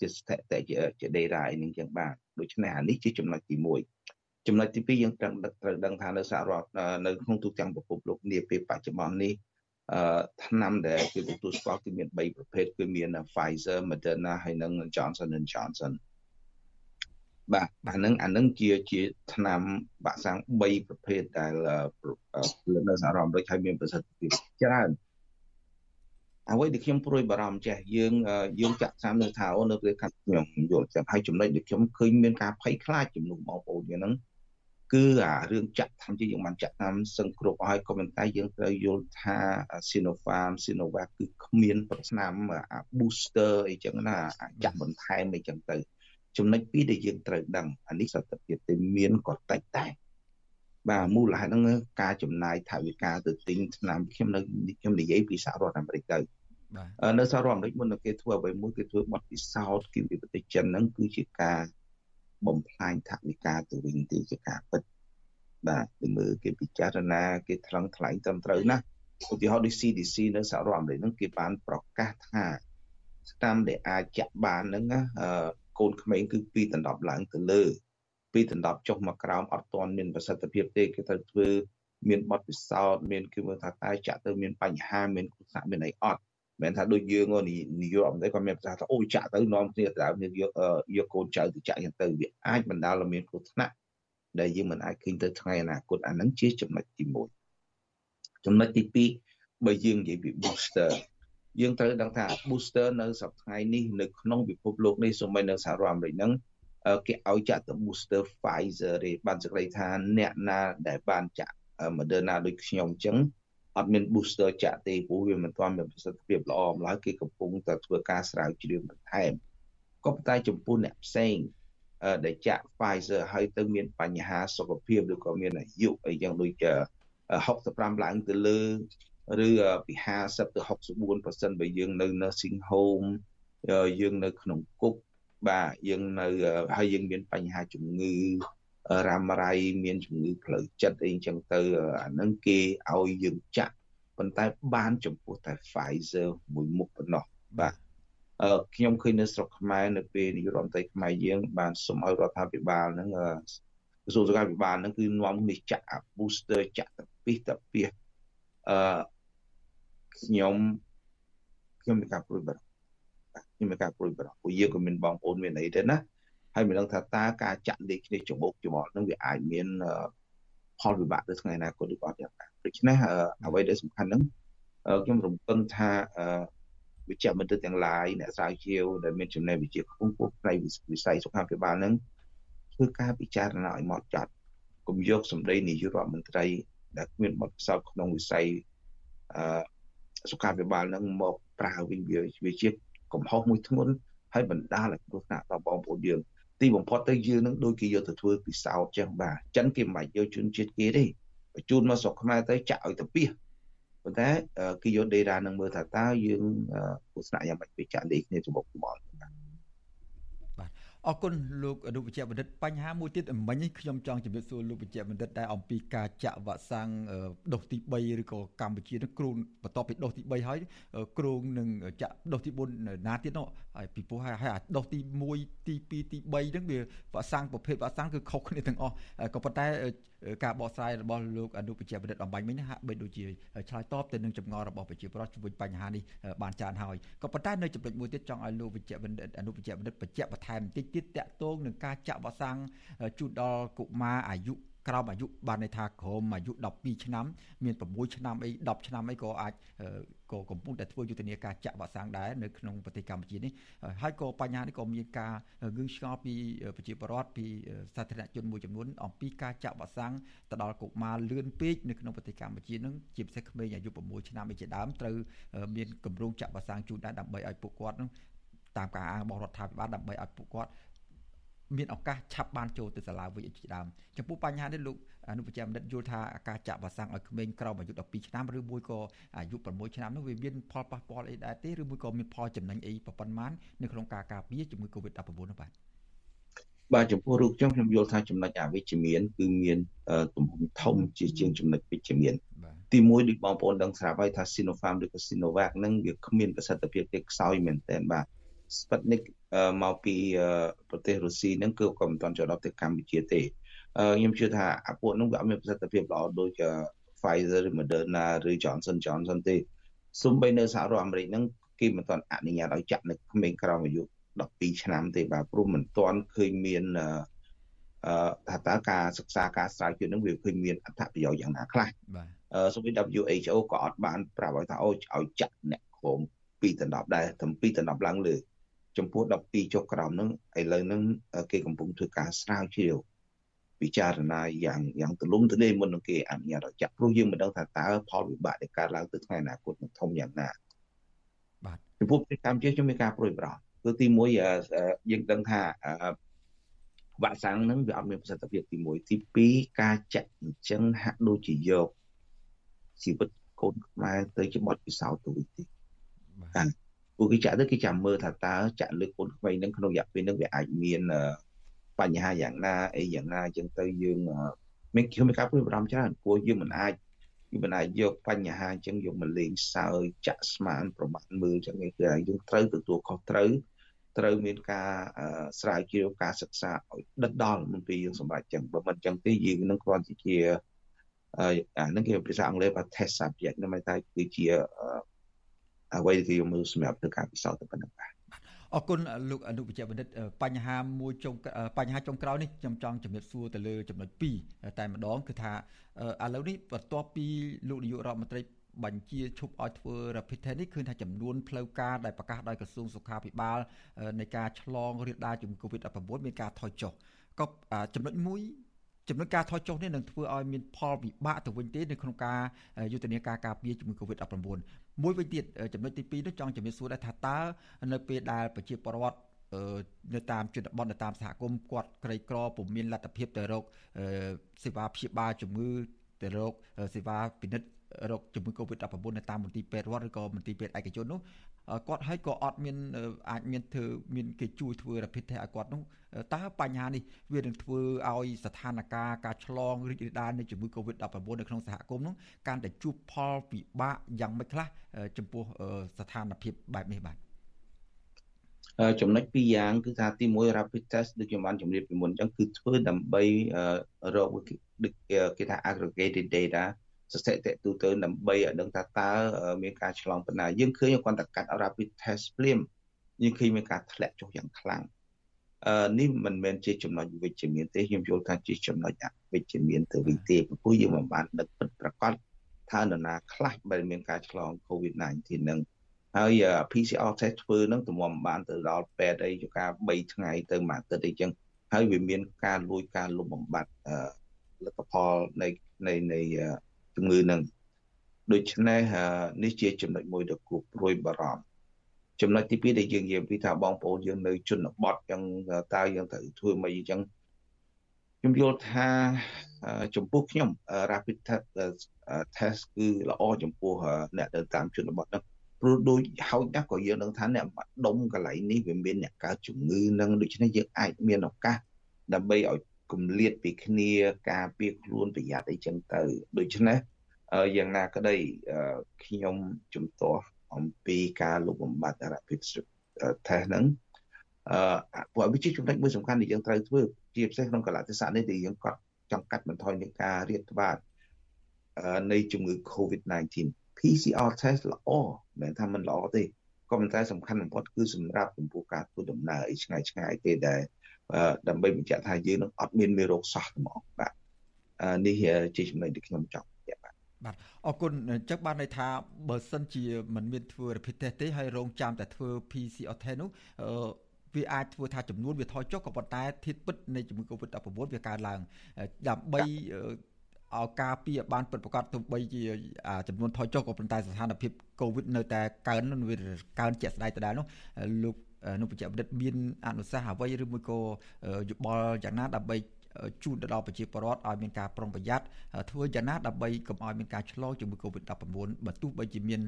ជាស្ថិតិជា data អីនឹងចឹងបានដូច្នេះអានេះជាចំណុចទី1 ចំណុចទី2យើងត្រូវត្រូវដឹងថានៅសហរដ្ឋនៅក្នុងទូទាំងពិភពលោកនាពេលបច្ចុប្បន្ននេះអឺថ្នាំដែលគេទទួលស្គាល់គឺមាន3ប្រភេទគឺមាន Pfizer, Moderna ហើយនិង Johnson Johnson បាទអានឹងអានឹងជាជាថ្នាំវ៉ាក់សាំង3ប្រភេទដែលផលិតនៅសហរដ្ឋអាមេរិកហើយមានប្រសិទ្ធភាពច្រើនអ្វីដែលខ្ញុំព្រួយបារម្ភចេះយើងយើងចាក់សាមនៅថាអូនៅពេលខាត់ខ្ញុំយល់ចាំហើយចំណុចដែលខ្ញុំឃើញមានការភ័យខ្លាចចំនួនបងប្អូនយើងហ្នឹង គឺអារឿងចាក់តាមជាយើងបានចាក់តាមសឹងគ្រប់ហើយក៏ប៉ុន្តែយើងត្រូវយល់ថា Sinopharm Sinovac គឺគ្មានប្រឆ្នាំអា booster អីចឹងណាចាក់បន្ថែមអីចឹងទៅចំណុចពីរដែលយើងត្រូវដឹងអានេះសត្វភាពទៅមានក៏តិចដែរបាទមូលហេតុហ្នឹងការចំណាយថវិកាទៅទិញឆ្នាំខ្ញុំនៅខ្ញុំនិយាយពីសហរដ្ឋអាមេរិកទៅបាទនៅសហរដ្ឋអាមេរិកមុនគេធ្វើអ្វីមួយគេធ្វើបទពិសោធន៍គេពីប្រទេសចិនហ្នឹងគឺជាការ បំផ្លាញថវិកាទៅវិញទីជាការពិតបាទទៅមើលគេពិចារណាគេថ្លឹងថ្លែងត្រឹមត្រូវណាឧទាហរណ៍ដូច CDC នៅសហរដ្ឋអាមេរិកហ្នឹងគេបានប្រកាសថាស្តាមដែលអាចចាក់បានហ្នឹងណាកូនក្មេងគឺពីដណ្ដប់ឡើងទៅលើពីដណ្ដប់ចុះមកក្រោមអត់ទាន់មានប្រសិទ្ធភាពទេគេត្រូវធ្វើមានបទពិសោធន៍មានគឺមើលថាតើចាក់ទៅមានបញ្ហាមានគ្រោះថ្នាក់មានអីអត់ មិនថាដូចយើងនាយកអមតែគាត់មានប្រសាសន៍ថាអូចាក់ទៅនាំគ្នាទៅយើងយកយកកូនចៅទៅចាក់យ៉ាងទៅវាអាចបណ្ដាលឲ្យមានគ្រោះថ្នាក់ដែលយើងមិនអាចឃើញទៅថ្ងៃអនាគតអានឹងជាចំណុចទី1ចំណុចទី2បើយើងនិយាយពី booster យើងត្រូវដឹងថា booster នៅសប្តាហ៍នេះនៅក្នុងពិភពលោកនេះសូម្បីនៅសហរដ្ឋអាមេរិកហ្នឹងគេឲ្យចាក់ទៅ booster Pfizer ទេបានសេចក្តីថាអ្នកណាដែលបានចាក់ Moderna ដូចខ្ញុំអញ្ចឹង អត់មាន booster ចាក់ទេព្រោះវាមិនទាន់មានប្រសិទ្ធភាពល្អម្ល៉េះគេកំពុងតែធ្វើការស្រាវជ្រាវបន្ថែមក៏ប៉ុន្តែចំពោះអ្នកផ្សេងដែលចាក់ Pfizer ហើយទៅមានបញ្ហាសុខភាពឬក៏មានអាយុអីយ៉ាងដូច65ឡើងទៅលើឬពី50ទៅ64%បើយើងនៅ nursing home យើងនៅក្នុងគុកបាទយើងនៅហើយយើងមានបញ្ហាជំងឺ រ៉ាំរ៉ៃមានជំងឺផ្លូវចិត្តអីចឹងទៅអានឹងគេឲ្យយើងចាក់ប៉ុន្តែបានចំពោះតែ Pfizer មួយមុខប៉ុណ្ណោះបាទអឺខ្ញុំឃើញនៅស្រុកខ្មែរនៅពេលនាយករដ្ឋមន្ត្រីខ្មែរយើងបានសុំឲ្យរដ្ឋាភិបាលហ្នឹងក្រសួងសុខាភិបាលហ្នឹងគឺនាំនេះចាក់ booster ចាក់ទៅពីទៅពីអឺខ្ញុំខ្ញុំមានការព្រួយបារម្ភខ្ញុំមានការព្រួយបារម្ភព្រោះយើងក៏មានបងប្អូនមានអីដែរណា ហើយមិនដឹងថាតើការចាក់លេខគ្នាច្បុកច្បល់នឹងវាអាចមានផលវិបាកទៅថ្ងៃអនាគតឬក៏អត់យ៉ាងណាដូច្នេះអ្វីដែលសំខាន់ហ្នឹងខ្ញុំរំពឹងថាវិជ្ជបណ្ឌិតទាំងឡាយអ្នកស្រាវជ្រាវដែលមានចំណេះវិជ្ជាខ្ពង់ខ្ពស់ផ្នែកវិស័យសុខាភិបាលហ្នឹងធ្វើការពិចារណាឲ្យមកចាត់កុំយកសម្ដីនាយករដ្ឋមន្ត្រី ដែលគ្មានបទពិសោធន៍ក្នុងវិស័យអឺសុខាភិបាលនឹងមកប្រើវិញវាវាជាកំហុសមួយធ្ងន់ហើយបណ្ដាលឲ្យគ្រោះថ្នាក់ដល់បងប្អូនយើង ទីបំផុតទៅយើងនឹងដូចគេយកទៅធ្វើពិសោធន៍ចឹងបាទចិនគេមិនបាច់យកជនជាតិគេទេបញ្ជូនមកស្រុកខ្មែរទៅចាក់ឲ្យទៅពីប៉ុន្តែគេយក data នឹងមើលថាតើយើងគ្រោះថ្នាក់យ៉ាងម៉េចពីចាក់លេខគ្នាច្បុកច្បល់បាទបាទ អរគុណលោកអនុវិជ្ជបណ្ឌិតបញ្ហាមួយទៀតមិញនេះខ្ញុំចង់ជម្រាបសួរលោកវិជ្ជបណ្ឌិតដែរអំពីការចាក់វ៉ាក់សាំងដូសទី3ឬក៏កម្ពុជានឹងគ្រោងបន្ទាប់ពីដូសទី3ហើយគ្រោងនឹងចាក់ដូសទី4ណាទៀតនោះហើយពីព្រោះហើយអាដូសទី1ទី2ទី3ហ្នឹងវាវ៉ាក់សាំងប្រភេទវ៉ាក់សាំងគឺខុសគ្នាទាំងអស់ក៏ប៉ុន្តែ ការបកស្រាយរបស់លោកអនុប្រជាបណ្ឌិតអំបញ្ញមិញហាក់បីដូចជាឆ្លើយតបទៅនឹងចម្ងល់របស់ប្រជាពលរដ្ឋជំវិញបញ្ហានេះបានច្រើនហើយក៏ប៉ុន្តែនៅចំណុចមួយទៀតចង់ឲ្យលោកវិជ្ជបណ្ឌិតអនុប្រជាបណ្ឌិតបញ្ជាក់បន្ថែមបន្តិចទៀតតកតងនឹងការចាក់វ៉ាក់សាំងជូនដល់កុមារអាយុក្រោមអាយុបានន័យថាក្រោមអាយុ12ឆ្នាំមាន6ឆ្នាំអី10ឆ្នាំអីក៏អាច ក៏កំពុងតែធ្វើយុទ្ធនាការចាក់វ៉ាក់សាំងដែរនៅក្នុងប្រទេសកម្ពុជានេះហើយក៏បញ្ហានេះក៏មានការងឿងឆ្ងល់ពីប្រជាពលរដ្ឋពីសាធារណជនមួយចំនួនអំពីការចាក់វ៉ាក់សាំងទៅដល់កុមារលឿនពេកនៅក្នុងប្រទេសកម្ពុជានឹងជាពិសេសក្មេងអាយុ6ឆ្នាំឯជាដើមត្រូវមានគម្រោងចាក់វ៉ាក់សាំងជូនដែរដើម្បីឲ្យពួកគាត់នឹងតាមការអាងរបស់រដ្ឋាភិបាលដើម្បីឲ្យពួកគាត់មានឱកាសឆាប់បានចូលទៅសាលាវិទ្យាជាដើមចំពោះបញ្ហានេះលោក អនុប្រចាំបណ្ឌិតយល់ថាការចាក់វ៉ាក់សាំងឲ្យក្មេងក្រោមអាយុ12ឆ្នាំឬមួយក៏អាយុ6ឆ្នាំនោះវាមានផលប៉ះពាល់អីដែរទេឬមួយក៏មានផលចំណេញអីប៉ុណ្ណានៅក្នុងការការពារជំងឺ Covid-19 នោះបាទបាទចំពោះរូបខ្ញុំខ្ញុំយល់ថាចំណុចអវិជ្ជមានគឺមានទំហំធំជាជាងចំណុចវិជ្ជមានទីមួយដូចបងប្អូនដឹងស្រាប់ហើយថា Sinopharm ឬក៏ Sinovac ហ្នឹងវាគ្មានប្រសិទ្ធភាពទេខ្សោយមែនទែនបាទ Sputnik មកពីប្រទេសរុស្ស៊ីហ្នឹងគឺក៏មិនទាន់ចូលដល់ទៅកម្ពុជាទេ ខ្ញុំជឿថាអាពួកហ្នឹងវាអត់មានប្រសិទ្ធភាពល្អដូច Pfizer ឬ Moderna ឬ Johnson Johnson ទេសូម្បីនៅសហរដ្ឋអាមេរិកហ្នឹងគេមិនទាន់អនុញ្ញាតឲ្យចាក់នៅក្មេងក្រោមអាយុ12ឆ្នាំទេបាទព្រោះមិនទាន់ឃើញមានអឺថាតើការសិក្សាការស្រាវជ្រាវនឹងវាឃើញមានអត្ថប្រយោជន៍យ៉ាងណាខ្លះបាទសូម្បី WHO ក៏អត់បានប្រាប់ឲ្យថាអូឲ្យចាក់អ្នកក្រម2ដណ្ដប់ដែរតែ2ដណ្ដប់ឡើងលើចំពោះ12ចុះក្រោមហ្នឹងឥឡូវហ្នឹងគេកំពុងធ្វើការស្រាវជ្រាវ ពិចារណាយ៉ាងយ៉ាងទូលំទូលាយមុននឹងគេអនុញ្ញាតឲ្យចាក់ព្រោះយើងមិនដឹងថាតើផលវិបាកនៃការឡើងទៅថ្ងៃអនាគតនឹងធំយ៉ាងណាបាទចំពោះប្រទេសកម្ពុជាខ្ញុំមានការប្រួយបារម្ភគឺទី1យើងដឹងថាវ៉ាក់សាំងហ្នឹងវាអត់មានប្រសិទ្ធភាពទី1ទី2ការចាក់អញ្ចឹងហាក់ដូចជាយកជីវិតកូនខ្មែរទៅជាបទពិសោធន៍ទៅវិញទេបាទពួកគេចាក់ទៅគេចាំមើលថាតើចាក់លើកូនក្មេងនឹងក្នុងរយៈពេលនឹងវាអាចមាន បញ្ហាយ៉ាងណាអីយ៉ាងណាអញ្ចឹងទៅយើងមានខ្ញុំមានការព្រួយបារម្ភច្រើនព្រោះយើងមិនអាចយើងមិនអាចយកបញ្ហាអញ្ចឹងយកមកលេងសើចចាក់ស្មានប្រមាថមើលអញ្ចឹងគឺយើងត្រូវទទួលខុសត្រូវត្រូវមានការស្រាវជ្រាវការសិក្សាឲ្យដិតដល់មុនពេលយើងសម្រេចចឹងបើមិនចឹងទេយើងនឹងគ្រាន់តែជាអានឹងគេភាសាអង់គ្លេសថា test subject នោះមិនតែគឺជាអ្វីដែលយើងមើលសម្រាប់ធ្វើការពិសោធន៍ទៅប៉ុណ្ណឹងបាទ អរគុណលោកអនុវិជ្ជបណ្ឌិតបញ្ហាមួយចុងបញ្ហាចុងក្រោយនេះខ្ញុំចង់ជំរាបសួរទៅលើចំណុច2តែម្ដងគឺថាឥឡូវនេះបន្ទាប់ពីលោកនាយករដ្ឋមន្ត្រីបញ្ជាឈប់ឲ្យធ្វើ rapid test នេះឃើញថាចំនួនផ្លូវការដែលប្រកាសដោយក្រសួងសុខាភិបាលនៃការឆ្លងរាលដាលជំងឺ Covid-19 មានការថយចុះក៏ចំណុចមួយ ចំណុចការថយចុះនេះនឹងធ្វើឲ្យមានផលវិបាកទៅវិញទេនៅក្នុងការយុទ្ធនាការការពារជំងឺ Covid-19 មួយវិញទៀតចំណុចទី2នោះចង់ជំរាបសួរដែរថាតើនៅពេលដែលប្រជាពលរដ្ឋនៅតាមជនបទនៅតាមសហគមន៍គាត់ក្រីក្រពុំមានលទ្ធភាពទៅរកសេវាព្យាបាលជំងឺទៅរកសេវាពិនិត្យរោគជំងឺ Covid-19 នៅតាមមន្ទីរពេទ្យរដ្ឋឬក៏មន្ទីរពេទ្យឯកជននោះ គាត់ហើយក៏អត់មានអាចមានធ្វើមានគេជួយធ្វើ rapid test ឲ្យគាត់នោះតើបញ្ហានេះវានឹងធ្វើឲ្យស្ថានភាពការឆ្លងរីករាលដាលនៃជំងឺ Covid-19 នៅក្នុងសហគមន៍នោះកាន់តែជួបផលពិបាកយ៉ាងម៉េចខ្លះចំពោះស្ថានភាពបែបនេះបាទចំណុចពីរយ៉ាងគឺថាទី1 rapid test ដូចខ្ញុំបានជម្រាបពីមុនអញ្ចឹងគឺធ្វើដើម្បីរកគេថា aggregated data ស្ថិតិទូទៅដើម្បីឲ្យដឹងថាតើមានការឆ្លងប៉ុណ្ណាយើងឃើញគាត់តែកាត់ rapid test ភ្លាមយើងឃើញមានការធ្លាក់ចុះយ៉ាងខ្លាំងអឺនេះមិនមែនជាចំណុចវិជ្ជមានទេខ្ញុំយល់ថាជាចំណុចអវិជ្ជមានទៅវិញទេព្រោះយើងមិនបានដឹកពិតប្រកបថានរណាខ្លះដែលមានការឆ្លង COVID-19 នឹងហើយ PCR test ធ្វើនឹងទំមបានទៅដល់ពេទ្យអីការ3ថ្ងៃទៅមួយអាទិត្យអីចឹងហើយវាមានការលួចការលុបបំបត្តិលទ្ធផលនៃនៃនៃ ជំងឺនឹងដូច្នេះនេះជាចំណុចមួយដ៏គួរព្រួយបារម្ភចំណុចទី2ដែលយើងនិយាយពីថាបងប្អូនយើងនៅជនបទចឹងតើយើងត្រូវធ្វើម៉េចអញ្ចឹងខ្ញុំយល់ថាចំពោះខ្ញុំ rapid test test គឺល្អចំពោះអ្នកនៅតាមជនបទហ្នឹងព្រោះដូចហោចណាស់ក៏យើងនឹងថាអ្នកបាត់ដុំកន្លែងនេះវាមានអ្នកកើតជំងឺនឹងដូច្នេះយើងអាចមានឱកាសដើម្បីឲ្យ គម្លាតពីគ្នាការពារខ្លួនប្រយ័ត្នអីចឹងទៅដូច្នេះយ៉ាងណាក្តីខ្ញុំជំទាស់អំពីការលុបបំបាត់ rapid test ហ្នឹងអឺព្រោះវាជាចំណុចមួយសំខាន់ដែលយើងត្រូវធ្វើជាពិសេសក្នុងកលៈទេសៈនេះដែលយើងក៏ចង់កាត់បន្ថយនៃការរាតត្បាតនៃជំងឺ COVID-19 PCR test ល្អមិនថាมันល្អទេក៏ប៉ុន្តែសំខាន់បំផុតគឺសម្រាប់ចំពោះការធ្វើដំណើរឲ្យឆ្ងាយឆ្ងាយទេដែល ដើម្បីបញ្ជាក់ថាយើងនឹងអត់មានមេរោគសោះហ្មងបាទនេះជាចំណុចដែលខ្ញុំចង់បាទអរគុណអញ្ចឹងបានន័យថាបើសិនជាមិនមានធ្វើ rapid test ទេហើយរងចាំតែធ្វើ PCR test នោះវាអាចធ្វើថាចំនួនវាថយចុះក៏ប៉ុន្តែធាតុពិតនៃជំងឺ Covid-19 វាកើនឡើងដើម្បីឲ្យការពារបានពិតប្រាកដទោះបីជាចំនួនថយចុះក៏ប៉ុន្តែស្ថានភាពកូវីដនៅតែកើនវាកើនជាក់ស្ដែងដដែលនោះលោក នុបច្ចវិទ្យាមានអនុសាសន៍អ្វីឬមួយក៏យោបល់យ៉ាងណាដើម្បីជូនទៅដល់ប្រជាពលរដ្ឋឲ្យមានការប្រុងប្រយ័ត្នធ្វើយ៉ាងណាដើម្បីកុំឲ្យមានការឆ្លងជាមួយ COVID-19 បើទោះបីជាមាន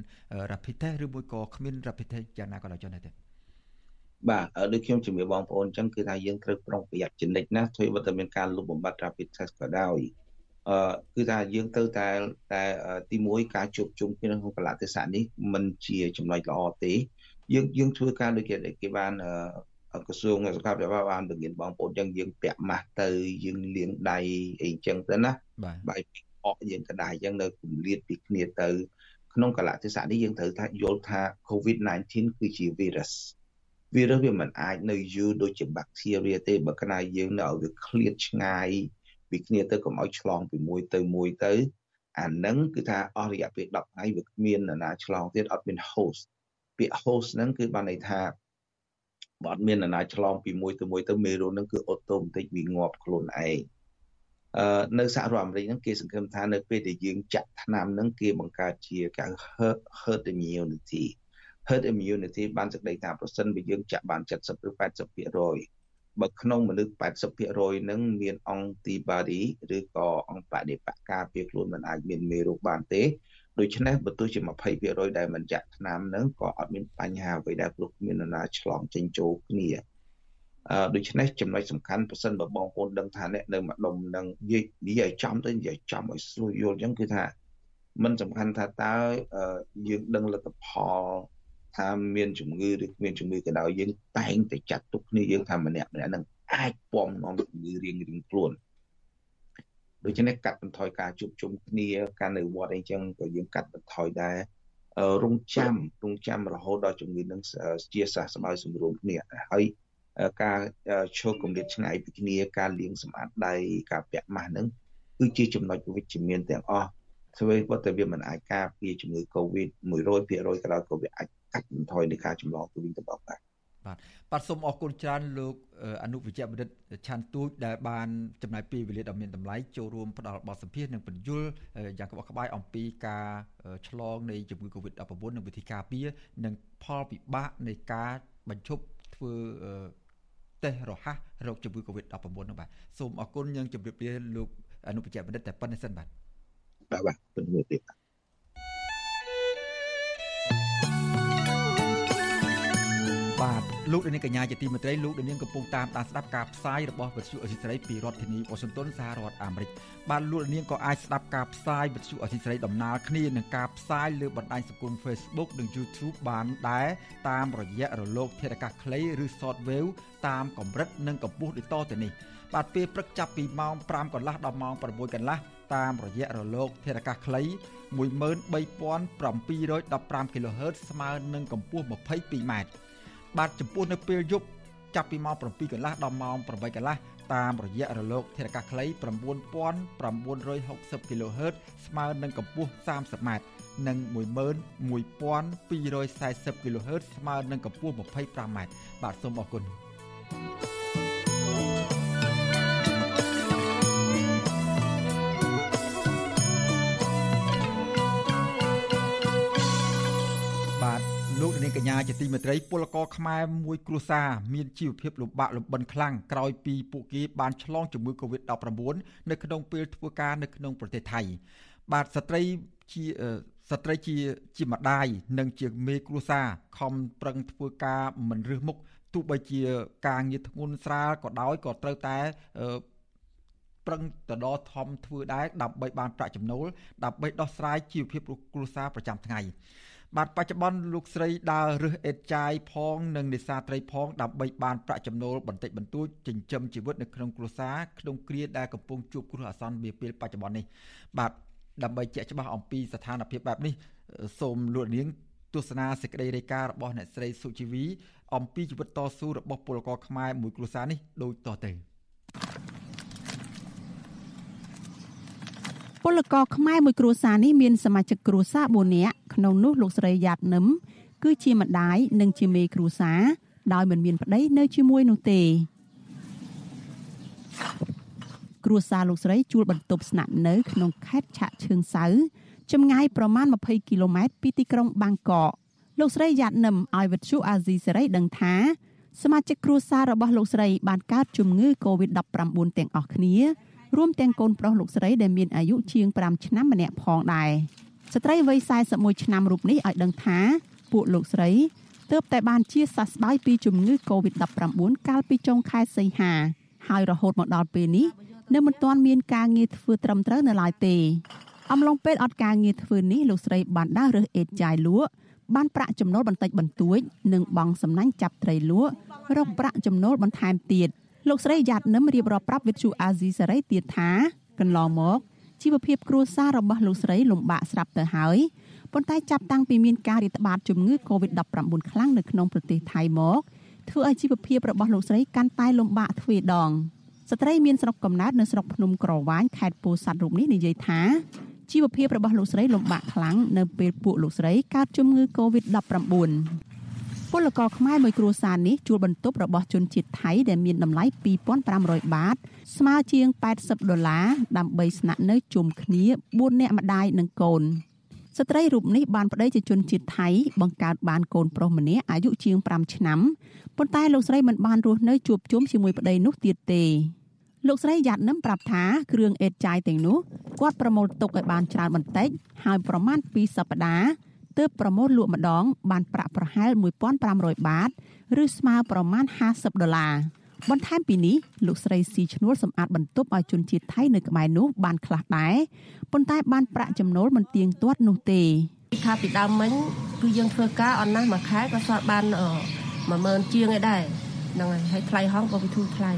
rapid test ឬមួយក៏គ្មាន rapid test យ៉ាងណាក៏ដោយចុះដែរទេបាទដូចខ្ញុំជំរាបបងប្អូនអញ្ចឹងគឺថាយើងត្រូវប្រុងប្រយ័ត្នជានិច្ចណាធ្វើបើតែមានការលុបបំបាត់ rapid test ក៏ដោយអឺគឺថាយើងទៅតែតែទី1ការជួបជុំគ្នាក្នុងកលៈទេសៈនេះมันជាចំណុចល្អទេ យើងយើងធ្វើការដូចគេគេបានក្រសួងសុខាភិបាលបានបង្រៀនបងប្អូនចឹងយើងពាក់ម៉ាស់ទៅយើងលាងដៃអីចឹងទៅណាបាយអកយើងកដាយចឹងនៅគម្លាតពីគ្នាទៅក្នុងកលៈទេសៈនេះយើងត្រូវថាយល់ថា COVID-19 គឺជា virus virus វាមិនអាចនៅយូរដូចជា bacteria ទេបើក្នាយើងនៅឲ្យវាឃ្លាតឆ្ងាយពីគ្នាទៅកុំឲ្យឆ្លងពីមួយទៅមួយទៅអានឹងគឺថាអស់រយៈពេល10ថ្ងៃវាគ្មាននរណាឆ្លងទៀតអត់មាន host ពាក្យ host ហ្នឹងគឺបានន័យថាបើអត់មាននរណាឆ្លងពីមួយទៅមួយទៅមេរោគហ្នឹងគឺអូតូម៉ាទិកវាងាប់ខ្លួនឯងអឺនៅសហរដ្ឋអាមេរិកហ្នឹងគេសង្ឃឹមថានៅពេលដែលយើងចាក់ថ្នាំហ្នឹងគេបង្កើតជាគេ herd herd immunity herd immunity បានសេចក្តីថាប្រសិនបើយើងចាក់បាន70ឬ80%បើក្នុងមនុស្ស80%ហ្នឹងមានអង់ទីបាឌីឬក៏អង្គបដិបកការពារខ្លួនមិនអាចមានមេរោគបានទេ ដូច្នេះបើទោះជា20%ដែលមិនចាក់ថ្នាំហ្នឹងក៏អត់មានបញ្ហាអ្វីដែរព្រោះគ្មាននរណាឆ្លងចេញចូលគ្នាអឺដូច្នេះចំណុចសំខាន់ប្រសិនបើបងប្អូនដឹងថាអ្នកនៅម្ដុំនឹងនិយាយនិយាយឲ្យចំទៅនិយាយចំឲ្យស្រួលយល់អញ្ចឹងគឺថាมันសំខាន់ថាតើយើងដឹងលទ្ធផលថាមានជំងឺឬគ្មានជំងឺក៏ដោយយើងតែងតែចាត់ទុកគ្នាយើងថាម្នាក់ម្នាក់នឹងអាចពំនាំជំងឺរៀងរៀងខ្លួន ដូច្នេះកាត់បន្ថយការជួបជុំគ្នាការនៅវត្តអីចឹងក៏យើងកាត់បន្ថយដែររងចាំរងចាំរហូតដល់ជំងឺនឹងជាសះស្បើយសម្រួមគ្នាហើយការឈោគកម្រិតឆ្ងាយពីគ្នាការលាងសម្អាតដៃការពាក់ម៉ាស់ហ្នឹងគឺជាចំណុចវិជ្ជមានទាំងអស់ធ្វើបើតែវាមិនអាចការពារជំងឺ Covid 100%ក៏ដោយក៏វាអាចកាត់បន្ថយនៃការចម្លងទៅវិញទៅមកដែរ បាទបាទសូមអរគុណច្រើនលោកអនុវិជ្ជបណ្ឌិតឆាន់ទូចដែលបានចំណាយពេលវេលាដ៏មានតម្លៃចូលរួមផ្ដល់បទសម្ភាសន៍និងបញ្យលយ៉ាងក្បោះក្បាយអំពីការឆ្លងនៃជំងឺ Covid-19 និងវិធីការពារនិងផលពិបាកនៃការបញ្ឈប់ធ្វើតេស្តរហ័សរោគជំងឺ Covid-19 នោះបាទសូមអរគុណយើងជម្រាបលាលោកអនុវិជ្ជបណ្ឌិតតែប៉ុណ្្នេះសិនបាទបាទបាទជំរាបលា លោកនាងកញ្ញាជាទីមេត្រីលោកនាងកំពុងតាមដានស្ដាប់ការផ្សាយរបស់វិទ្យុអសីសេរីពីរដ្ឋធានីវ៉ាស៊ីនតោនសហរដ្ឋអាមេរិកបាទលោកនាងក៏អាចស្ដាប់ការផ្សាយវិទ្យុអសីសេរីដំណើរគ្នានឹងការផ្សាយលើបណ្ដាញសង្គម Facebook និង YouTube បានដែរតាមរយៈរលក ធាតុអាកាសខ្លីឬ Shortwave តាមកម្រិតនិងកម្ពស់ដូចតទៅនេះបាទពេលព្រឹកចាប់ពីម៉ោង5កន្លះដល់ម៉ោង6កន្លះតាមរយៈរលកធាតុអាកាសខ្លី13715 kHz ស្មើនឹងកម្ពស់ 22m បាទចំពោះនៅពេលយប់ចាប់ពីម៉ោង7កន្លះដល់ម៉ោង8កន្លះតាមរយៈរលកធាតុអាកាសខ្លី9960 kHz ស្មើនឹងកម្ពស់ 30m និង11240 kHz ស្មើនឹងកម្ពស់ 25m បាទសូមអរគុណ thank you នាងកញ្ញាជាទីមេត្រីពលករខ្មែរមួយគ្រួសារមានជីវភាពលំបាកលំបិនខ្លាំងក្រោយពីពួកគេបានឆ្លងជំងឺ Covid-19 នៅក្នុងពេលធ្វើការនៅក្នុងប្រទេសថៃបាទស្ត្រីជាស្ត្រីជាជាម្ដាយនិងជាមេគ្រួសារខំប្រឹងធ្វើការមិនរើសមុខទោះបីជាការងារធ្ងន់ស្រាលក៏ដោយក៏ត្រូវតែប្រឹងតដធំធ្វើដែរដើម្បីបានប្រាក់ចំណូលដើម្បីដោះស្រាយជីវភាពគ្រួសារប្រចាំថ្ងៃ បាទបច្ចុប្បន្នលោកស្រីដើររើសអេតចាយផងនិងនេសាទត្រីផងដើម្បីបានប្រាក់ចំណូលបន្តិចបន្តួចចិញ្ចឹមជីវិតនៅក្នុងគ្រួសារក្នុងគ្រាដែលកំពុងជួបគ្រោះអាសន្ននាពេលបច្ចុប្បន្ននេះបាទដើម្បីជាក់ច្បាស់អំពីស្ថានភាពបែបនេះសូមលោកនាងទស្សនាសេចក្តីរាយការណ៍របស់អ្នកស្រីសុជីវីអំពីជីវិតតស៊ូរបស់ពលករខ្មែរមួយគ្រួសារនេះដូចតទៅពលករខ្មែរមួយគ្រួសារនេះមានសមាជិកគ្រួសារ4នាក់ ក្នុងនោះលោកស្រីយ៉ាតនឹមគឺជាម្ដាយនិងជាមេគ្រួសារដោយមិនមានប្តីនៅជាមួយនោះទេគ្រួសារលោកស្រីជួលបន្ទប់ស្នាក់នៅក្នុងខេត្តឆៈឈឿងសៅចម្ងាយប្រមាណ20គីឡូម៉ែត្រពីទីក្រុងបាងកកលោកស្រីយ៉ាត់នឹមឲ្យវិទ្យុអាស៊ីសេរីដឹងថាសមាជិកគ្រួសាររបស់លោកស្រីបានកើតជំងឺ Covid-19 ទាំងអស់គ្នារួមទាំងកូនប្រុសលោកស្រីដែលមានអាយុជាង5ឆ្នាំម្នាក់ផងដែរ ស្ត្រីវ័យ41ឆ្នាំរូបនេះឲ្យដឹងថាពួកលោកស្រីទើបតែបានជាសះស្បើយពីជំងឺ Covid-19 កាលពីចុងខែសីហាហើយរហូតមកដល់ពេលនេះនៅមិនទាន់មានការងារធ្វើត្រឹមត្រូវនៅឡើយទេអំឡុងពេលអត់ការងារធ្វើនេះលោកស្រីបានដើររើសអេតចាយលក់បានប្រាក់ចំណូលបន្តិចបន្តួចនិងបង់សំណាញ់ចាប់ត្រីលក់រកប្រាក់ចំណូលបន្ថែមទៀតលោកស្រីយ៉ាត់នឹមរៀបរាប់ប្រាប់វិទ្យុអាស៊ីសេរីទៀតថាកន្លងមក ជីវភាពគ្រួសាររបស់លោកស្រីលំបាកស្រាប់ទៅហើយប៉ុន្តែចាប់តាំងពីមានការរាតត្បាតជំងឺ Covid-19 ខ្លាំងនៅក្នុងប្រទេសថៃមកធ្វើឲ្យជីវភាពរបស់លោកស្រីកាន់តែលំបាកទ្វេដងស្ត្រីមានស្រុកកំណើតនៅស្រុកភ្នំក្រវាញខេត្តពោធិ៍សាត់រូបនេះនិយាយថាជីវភាពរបស់លោកស្រីលំបាកខ្លាំងនៅពេលពួកលោកស្រីកើតជំងឺ Covid-19 ពលករខ្មែរមួយគ្រួសារនេះជួលបន្ទប់របស់ជនជាតិថៃដែលមានតម្លៃ2500បាត ស្មើជាង80ដុល្លារដើម្បីស្នាក់នៅជុំគ្នា4នាក់ម្ដាយនិងកូនស្ត្រីរូបនេះបានប្តីជាជនជាតិថៃបង្កើតបានកូនប្រុសម្នាក់អាយុជាង5ឆ្នាំប៉ុន្តែលោកស្រីមិនបានរស់នៅជួបជុំជាមួយប្តីនោះទៀតទេលោកស្រីយ៉ាត់នឹមប្រាប់ថាគ្រឿងអេតចាយទាំងនោះគាត់ប្រមូលទុកឲ្យបានច្រើនបន្តិចហើយប្រមាណ2សប្តាហ៍ ទើបប្រមូលលក់ម្ដង បានប្រាក់ប្រហែល1500បាត ឬស្មើប្រមាណ50ដុល្លារបន្ថែមពីនេះលោកស្រីស៊ីឈ្នួលសម្អាតបន្ទប់ឲ្យជនជាតិថៃនៅក្បែរនោះបានខ្លះដែរប៉ុន្តែបានប្រាក់ចំណូលមិនទៀងទាត់នោះទេថាពីដើមមិញគឺយើងធ្វើការអត់ណាស់មួយខែក៏សល់បាន10000ជាងឯដែរហ្នឹងហើយហើយថ្លៃហងក៏វាធូរថ្លៃឥ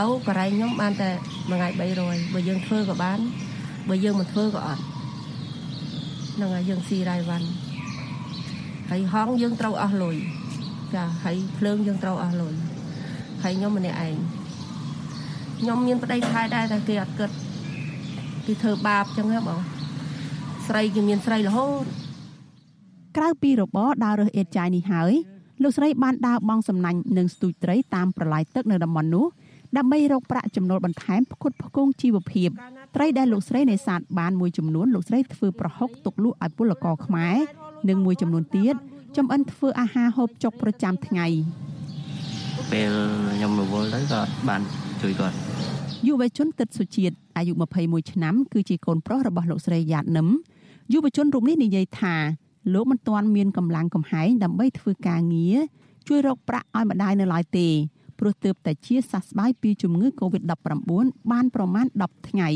ឡូវបរិយខ្ញុំបានតែមួយថ្ងៃ300បើយើងធ្វើក៏បានបើយើងមិនធ្វើក៏អត់ ហ្នឹងហើយយើងស៊ីរ៉ៃវ៉ាន់ហើយហងយើងត្រូវអស់លុយចាហើយភ្លើងយើងត្រូវអស់លុយហើយខ្ញុំម្នាក់ឯងខ្ញុំមានប្តីខែដែរតែគេអត់គិតគេធ្វើបាបចឹងហ៎បងស្រីគេមានស្រីរហូតក្រៅពីរបរដើររើសអេតចាយនេះហើយលោកស្រីបានដើរបងសំណាញ់និងស្ទូចត្រីតាមប្រឡាយទឹកនៅតំបន់នោះ ដើម្បីរកប្រាក់ចំណូលបន្ថែមផ្គត់ផ្គង់ជីវភាពត្រីដែលលោកស្រីនេសាទបានមួយចំនួនលោកស្រីធ្វើប្រហុកទុកលក់ឲ្យពលករខ្មែរនិងមួយចំនួនទៀតចំអិនធ្វើអាហារហូបចុកប្រចាំថ្ងៃពេលខ្ញុំរវល់ទៅក៏បានជួយគាត់យុវជនទឹកសុជាតិអាយុ21ឆ្នាំគឺជាកូនប្រុសរបស់លោកស្រីយ៉ាតនឹមយុវជនរូបនេះនិយាយថាលោកមិនទាន់មានកម្លាំងកំហែងដើម្បីធ្វើការងារជួយរកប្រាក់ឲ្យម្ដាយនៅឡើយទេ ព្រោះទើបតែជាសះស្បើយពីជំងឺ Covid-19 បានប្រមាណ10ថ្ងៃ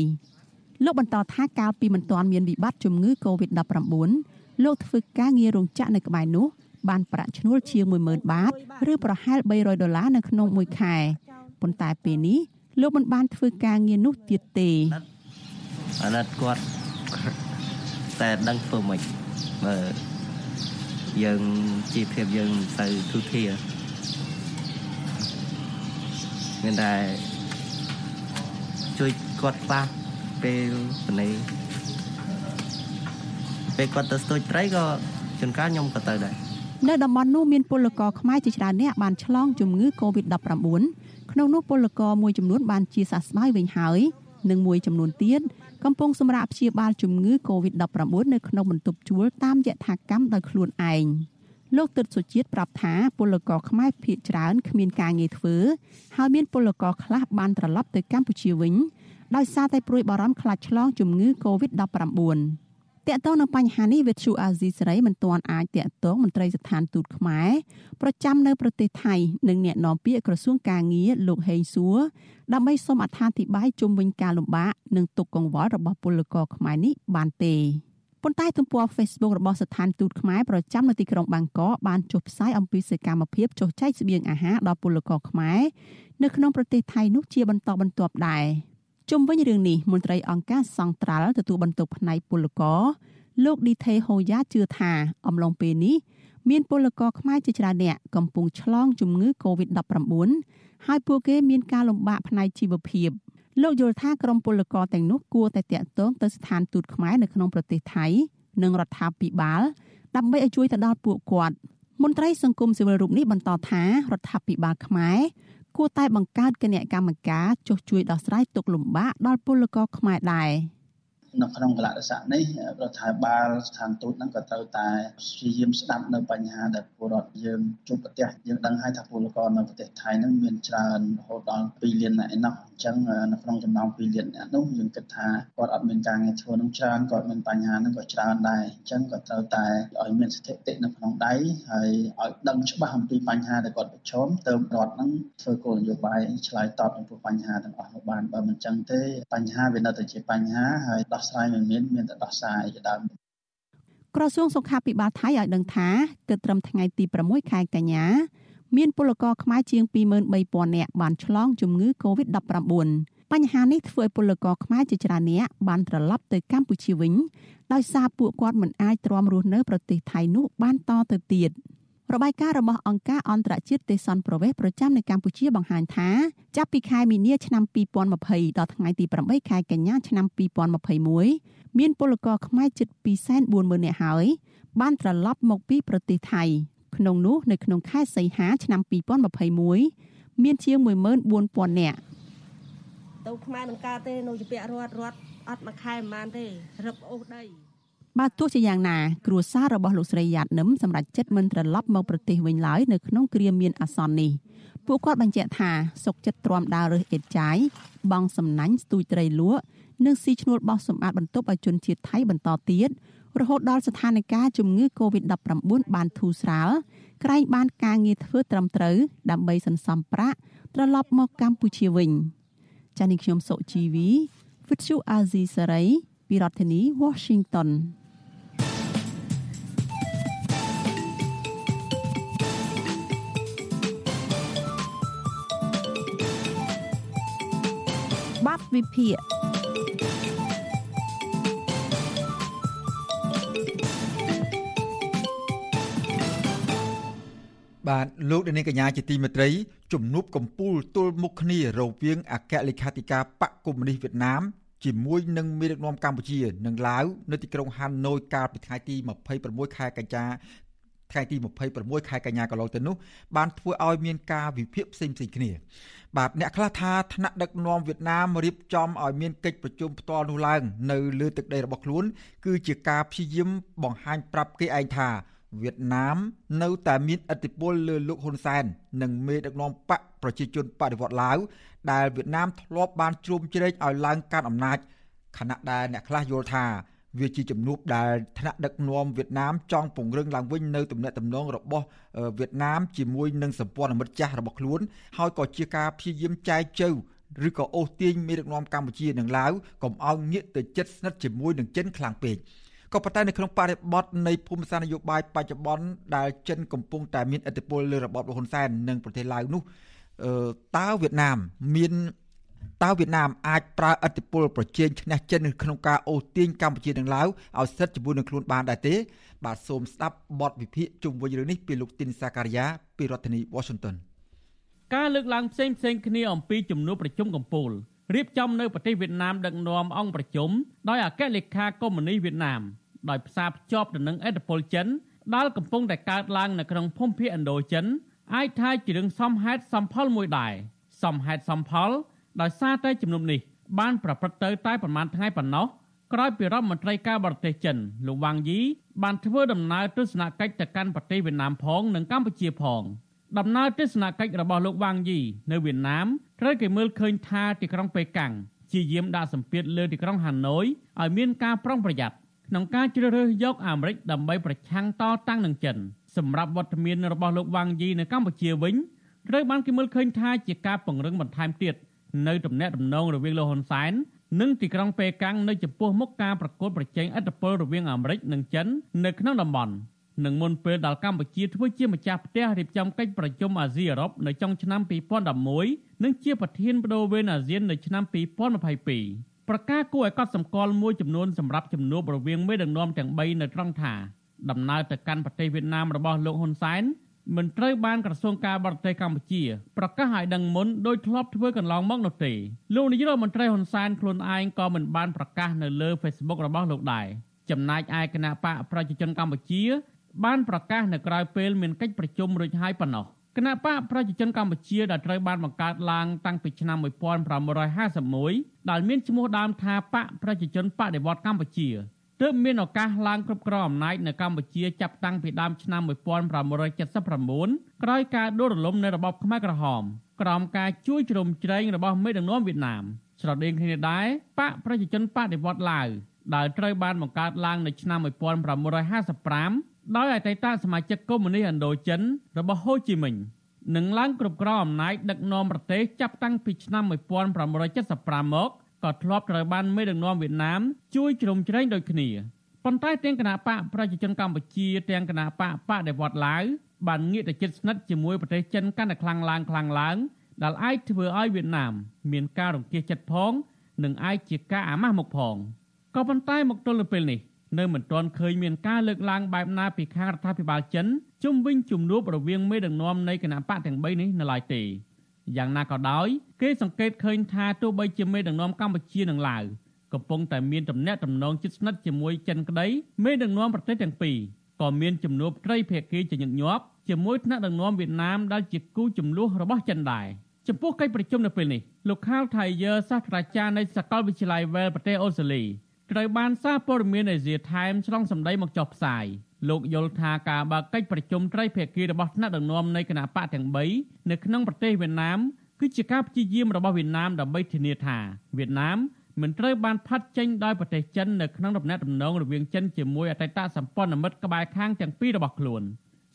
លោកបន្តថាកាលពីមិនទាន់មានវិបត្តិជំងឺ Covid-19 លោកធ្វើការងាររោងចក្រនៅក្បែរនោះបានប្រាក់ឈ្នួលជាង10000បាតឬប្រហែល300ដុល្លារនៅក្នុងមួយខែប៉ុន្តែពេលនេះលោកមិនបានធ្វើការងារនោះទៀតទេអាណិតគាត់តែដឹងធ្វើម៉េចបើយើងជីវភាពយើងមិនសូវទូធា មានតែជួយគាត់ខ្លះពេលបណីពេលគាត់ទៅស្ទូចត្រីក៏ជួនកាលខ្ញុំក៏ទៅដែរនៅតំបន់នោះមានពលករខ្មែរជាច្រើនអ្នកបានឆ្លងជំងឺ Covid-19 ក្នុងនោះពលករមួយចំនួនបានជាសះស្បើយវិញហើយនិងមួយចំនួនទៀតកំពុងសម្រាប់ព្យាបាលជំងឺ Covid-19 នៅក្នុងបន្ទប់ជួលតាមយថាកម្មដោយខ្លួនឯង លោកទឹកសុជាតិប្រាប់ថាពលករខ្មែរភៀសច្រើនគ្មានការងារធ្វើហើយមានពលករខ្លះបានត្រឡប់ទៅកម្ពុជាវិញដោយសារតែព្រួយបារម្ភខ្លាចឆ្លងជំងឺ Covid-19 តកតងនឹងបញ្ហានេះវិទ្យុអាស៊ីសេរីមិនទាន់អាចតកតងមន្ត្រីស្ថានទូតខ្មែរប្រចាំនៅប្រទេសថៃនិងអ្នកនាំពាក្យក្រសួងការងារលោកហេងសួរដើម្បីសូមអត្ថាធិប្បាយជុំវិញការលំបាកនិងទុកកង្វល់របស់ពលករខ្មែរនេះបានទេ ប៉ុន្តែទំព័រ Facebook របស់ស្ថានទូតខ្មែរប្រចាំនៅទីក្រុងបាងកកបានចុះផ្សាយអំពីសកម្មភាពចុះចែកស្បៀងអាហារដល់ពលករខ្មែរនៅក្នុងប្រទេសថៃនោះជាបន្តបន្ទាប់ដែរជុំវិញរឿងនេះមន្ត្រីអង្គការសង្ត្រាល់ទទួលបន្ទុកផ្នែកពលករលោកឌីថេហូយ៉ាជឿថាអំឡុងពេលនេះមានពលករខ្មែរជាច្រើនអ្នកកំពុងឆ្លងជំងឺ Covid-19 ហើយពួកគេមានការលំបាកផ្នែកជីវភាព លោកយល់ថាក្រមពលករទាំងនោះគួរតែតាក់ទងទៅស្ថានទូតខ្មែរនៅក្នុងប្រទេសថៃនិងរដ្ឋាភិបាលដើម្បីឲ្យជួយទៅដល់ពួកគាត់មន្ត្រីសង្គមស៊ីវិលរូបនេះបន្តថារដ្ឋាភិបាលខ្មែរគួរតែបង្កើតគណៈកម្មការចុះជួយដោះស្រាយទុកលំបាកដល់ពលករខ្មែរដែរ។ នៅក្នុងកលៈទេសៈនេះរដ្ឋាភិបាលស្ថានទូតហ្នឹងក៏ត្រូវតែព្យាយាមស្ដាប់នៅបញ្ហាដែលពលរដ្ឋយើងជួបប្រទះយើងដឹងហើយថាពលករនៅប្រទេសថៃហ្នឹងមានច្រើនរហូតដល់2លាននាក់ឯណោះអញ្ចឹងនៅក្នុងចំណោម2លាននាក់នោះយើងគិតថាគាត់អត់មានការងារធ្វើនឹងច្រើនគាត់មានបញ្ហាហ្នឹងក៏ច្រើនដែរអញ្ចឹងក៏ត្រូវតែឲ្យមានស្ថិតិនៅក្នុងដៃហើយឲ្យដឹងច្បាស់អំពីបញ្ហាដែលគាត់ប្រឈមទៅរដ្ឋហ្នឹងធ្វើគោលនយោបាយឆ្លើយតបចំពោះបញ្ហាទាំងអស់នោះបានបើមិនអញ្ចឹងទេបញ្ហាវានៅតែជាបញ្ហាហើយដោះស្រាយមិនមានមានតែដោះស្រាយជាដើមក្រសួងសុខាភិបាលថៃឲ្យដឹងថាគិតត្រឹមថ្ងៃទី6ខែកញ្ញាមានពលករខ្មែរជាង23,000នាក់បានឆ្លងជំងឺ Covid-19 បញ្ហានេះធ្វើឲ្យពលករខ្មែរជាច្រើននាក់បានត្រឡប់ទៅកម្ពុជាវិញដោយសារពួកគាត់មិនអាចទ្រាំរស់នៅប្រទេសថៃនោះបានតទៅទៀត។ របាយការណ៍របស់អង្គការអន្តរជាតិទេសន្តប្រវេសប្រចាំនៅកម្ពុជាបង្ហាញថាចាប់ពីខែមីនាឆ្នាំ2020ដល់ថ្ងៃទី8ខែកញ្ញាឆ្នាំ2021មានពលករខ្មែរជិត240,000នាក់ហើយបានត្រឡប់មកពីប្រទេសថៃក្នុងនោះនៅក្នុងខែសីហាឆ្នាំ2021មានជាង14,000នាក់ទៅខ្មែរនឹងកើតទេនៅជាពាក់រត់រត់អត់មួយខែប្រហែលទេរឹបអូសដី បើទោះជាយ៉ាងណាគ្រួសាររបស់លោកស្រីយ៉ាតនឹមសម្រាប់ចិត្តមិនត្រឡប់មកប្រទេសវិញឡើយនៅក្នុងគ្រាមានអាសន្ននេះពួកគាត់បញ្ជាក់ថាសុកចិត្តទ្រាំដើររើសអេតចាយបងសំណាញ់ស្ទូចត្រីលក់និងស៊ីឈ្នួលបោះសម្អាតបន្ទប់ឲ្យជនជាតិថៃបន្តទៀតរហូតដល់ស្ថានភាពជំងឺ Covid-19 បានធូរស្រាលក្រែងបានការងារធ្វើត្រឹមត្រូវដើម្បីសន្សំប្រាក់ត្រឡប់មកកម្ពុជាវិញចា៎នេះខ្ញុំសុជីវី Vithu Azizi Saray ពីរដ្ឋធានី Washington វិភាគបាទលោកនាងកញ្ញាជាទីមេត្រីជំនួបកម្ពុជាទល់មុខគ្នារវាងអគ្គលេខាធិការបកកុម្មុយនីសវៀតណាមជាមួយនឹងមេដឹកនាំកម្ពុជា និងឡាវនៅទីក្រុងហាណូយកាលពីថ្ងៃទី26ខែកញ្ញា ថ្ងៃទី26ខែកញ្ញាកន្លងទៅនោះបានធ្វើឲ្យមានការវិភាគផ្សេងៗគ្នា បាទអ្នកខ្លះថាថ្នាក់ដឹកនាំវៀតណាមរៀបចំឲ្យមានកិច្ចប្រជុំផ្ទាល់នោះឡើងនៅលើទឹកដីរបស់ខ្លួន គឺជាការព្យាយាមបង្ហាញប្រាប់គេឯងថាវៀតណាមនៅតែមានឥទ្ធិពលលើលោកហ៊ុនសែននិងមេដឹកនាំបកប្រជាជនបដិវត្តឡាវដែលវៀតណាមធ្លាប់បានជ្រោមជ្រែងឲ្យឡើងកាន់អំណាចខណៈដែលអ្នកខ្លះយល់ថា វាជាជំនួបដែលថ្នាក់ដឹកនាំវៀតណាមចង់ពង្រឹងឡើងវិញនៅទំនាក់ទំនងរបស់វៀតណាមជាមួយនឹងសម្ព័ន្ធមិត្តចាស់របស់ខ្លួនហើយក៏ជាការព្យាយាមចែកជើឬក៏អូសទាញមេដឹកនាំកម្ពុជានិងឡាវកុំឲ្យងាកទៅជិតស្និទ្ធជាមួយនឹងចិនខ្លាំងពេកក៏ប៉ុន្តែនៅក្នុងបរិបទនៃភូមិសាស្ត្រនយោបាយបច្ចុប្បន្នដែលចិនកំពុងតែមានឥទ្ធិពលលើរបបហ៊ុនសែននិងប្រទេសឡាវនោះតើវៀតណាមមាន តើវៀតណាមអាចប្រើឥទ្ធិពលប្រជែងឈ្នះចិនក្នុងការអូសទាញកម្ពុជានិងឡាវឲ្យស្ថិតជាមួយនឹងខ្លួនបានដែរទេ បាទសូមស្ដាប់បទវិភាគជុំវិញរឿងនេះពីលោកទីនសាការីយ៉ាពីរដ្ឋធានី Washington ការលើកឡើងផ្សេងផ្សេងគ្នាអំពីជំនួបប្រជុំកំពូលរៀបចំនៅប្រទេសវៀតណាមដឹកនាំអង្គប្រជុំដោយអគ្គលេខាកុម្មុយនីសវៀតណាមដោយផ្សារភ្ជាប់ទៅនឹងឥទ្ធិពលចិនដែលកំពុងតែកើតឡើងនៅក្នុងភូមិភាគឥណ្ឌូចិនអាចថាជារឿងសមហេតុសមផលមួយដែរសមហេតុសមផល ដោយសារតែជំនុំនេះបានប្រព្រឹត្តទៅតែប្រមាណថ្ងៃប៉ុណ្ណោះក្រោយពីរដ្ឋមន្ត្រីការបរទេសចិនលោកវ៉ាងយីបានធ្វើដំណើរទស្សនកិច្ចទៅកាន់ប្រទេសវៀតណាមផងនិងកម្ពុជាផងដំណើរទស្សនកិច្ចរបស់លោកវ៉ាងយីនៅវៀតណាមត្រូវគេមើលឃើញថាទីក្រុងប៉េកាំងជាយាមដាក់សម្ពាធលើទីក្រុងហាណូយឲ្យមានការប្រុងប្រយ័ត្នក្នុងការជ្រើសរើសយកអាមេរិកដើម្បីប្រឆាំងតតាំងនឹងចិនសម្រាប់វត្តមានរបស់លោកវ៉ាងយីនៅកម្ពុជាវិញត្រូវបានគេមើលឃើញថាជាការពង្រឹងបន្ថែមទៀត នៅទំនាក់ទំនងរវាងលោកហ៊ុនសែននិងទីក្រុងប៉េកាំងនៅចំពោះមុខការប្រកួតប្រជែងឥទ្ធិពលរវាងអាមេរិកនិងចិននៅក្នុងតំបន់នឹងមុនពេលដល់កម្ពុជាធ្វើជាម្ចាស់ផ្ទះរៀបចំកិច្ចប្រជុំអាស៊ីអឺរ៉ុបនៅចុងឆ្នាំ2011និងជាប្រធានបដូវវេនអាស៊ាននៅឆ្នាំ2022ប្រកាសគួរឲ្យកត់សម្គាល់មួយចំនួនសម្រាប់ជំនួបរវាងមេដឹកនាំទាំង3នៅត្រង់ថាដំណើរទៅកាន់ប្រទេសវៀតណាមរបស់លោកហ៊ុនសែន មិនត្រូវបានក្រសួងការបរទេសកម្ពុជាប្រកាសឲ្យដឹងមុនដោយធ្លាប់ធ្វើកន្លងមកនោះទេលោកនាយករដ្ឋមន្ត្រីហ៊ុនសែនខ្លួនឯងក៏មិនបានប្រកាសនៅលើ Facebook របស់លោកដែរចំណែកឯគណៈបកប្រជាជនកម្ពុជា បានប្រកាសនៅក្រៅពេលមានកិច្ចប្រជុំរួចហើយប៉ុណ្ណោះគណៈបកប្រជាជនកម្ពុជាដែលត្រូវបានបង្កើតឡើងតាំងពីឆ្នាំ1951ដែលមានឈ្មោះដើមថាបកប្រជាជនបដិវត្តកម្ពុជា ទើបមានឱកាសឡើងគ្រប់គ្រងអំណាចនៅកម្ពុជាចាប់តាំងពីដើមឆ្នាំ1979ក្រោយការដួលរលំនៃរបបខ្មែរក្រហមក្រោមការជួយជ្រោមជ្រែងរបស់មេដឹកនាំវៀតណាមស្រដៀងគ្នាដែរបកប្រជាជនបដិវត្តឡាវដែលត្រូវបានបង្កើតឡើងនៅឆ្នាំ1955ដោយអតីតសមាជិកកុម្មុយនីសឥណ្ឌូចិនរបស់ហូជីមិញនឹងឡើងគ្រប់គ្រងអំណាចដឹកនាំប្រទេសចាប់តាំងពីឆ្នាំ1975មក ក៏ធ្លាប់ត្រូវបានមេដឹកនាំវៀតណាមជួយជ្រោមជ្រែងដូចគ្នាប៉ុន្តែទាំងគណៈបកប្រជាជនកម្ពុជាទាំងគណៈបកបដិវត្តឡាវបានងាកទៅជិតស្និទ្ធជាមួយប្រទេសចិនកាន់តែខ្លាំងឡើងខ្លាំងឡើងដែលអាចធ្វើឲ្យវៀតណាម មានការរង្គៀសចិត្តផង និងអាចជាការអាម៉ាស់មុខផងក៏ប៉ុន្តែមកទល់នៅពេលនេះនៅមិនទាន់ឃើញមានការលើកឡើងបែបណាពីខាងរដ្ឋាភិបាលចិនជុំវិញជំនួបរវាងមេដឹកនាំនៃគណៈបកទាំង3នេះនៅឡើយទេ យ៉ាងណាក៏ដោយគេសង្កេតឃើញថាទោះបីជាមេដឹកនាំកម្ពុជានិងឡាវកំពុងតែមានទំនាក់ទំនងជិតស្និទ្ធជាមួយចិនក្តីមេដឹកនាំប្រទេសទាំងពីរក៏មានជំនួបត្រីភាគីជាញឹកញាប់ជាមួយថ្នាក់ដឹកនាំវៀតណាមដែលជាគូចំនួនរបស់ចិនដែរចំពោះកិច្ចប្រជុំនៅពេលនេះលោកខាលថៃយើសាស្ត្រាចារ្យនៃសាកលវិទ្យាល័យវែលប្រទេសអូស្ត្រាលីត្រូវបានសារព័ត៌មានអេស៊ីថែមឆ្លងសម្ដីមកចុះផ្សាយ លោកយល់ថាការបើកកិច្ចប្រជុំត្រីភាគីរបស់ថ្នាក់ដឹកនាំនៃគណៈបកទាំង3នៅក្នុងប្រទេសវៀតណាមគឺជាការព្យាយាមរបស់វៀតណាមដើម្បីធានាថាវៀតណាមមិនត្រូវបានផាត់ចេញដោយប្រទេសចិននៅក្នុងដំណាក់ដំណងរវាងចិនជាមួយអតីតសម្ព័ន្ធមិត្តក្បែរខាងទាំងពីររបស់ខ្លួន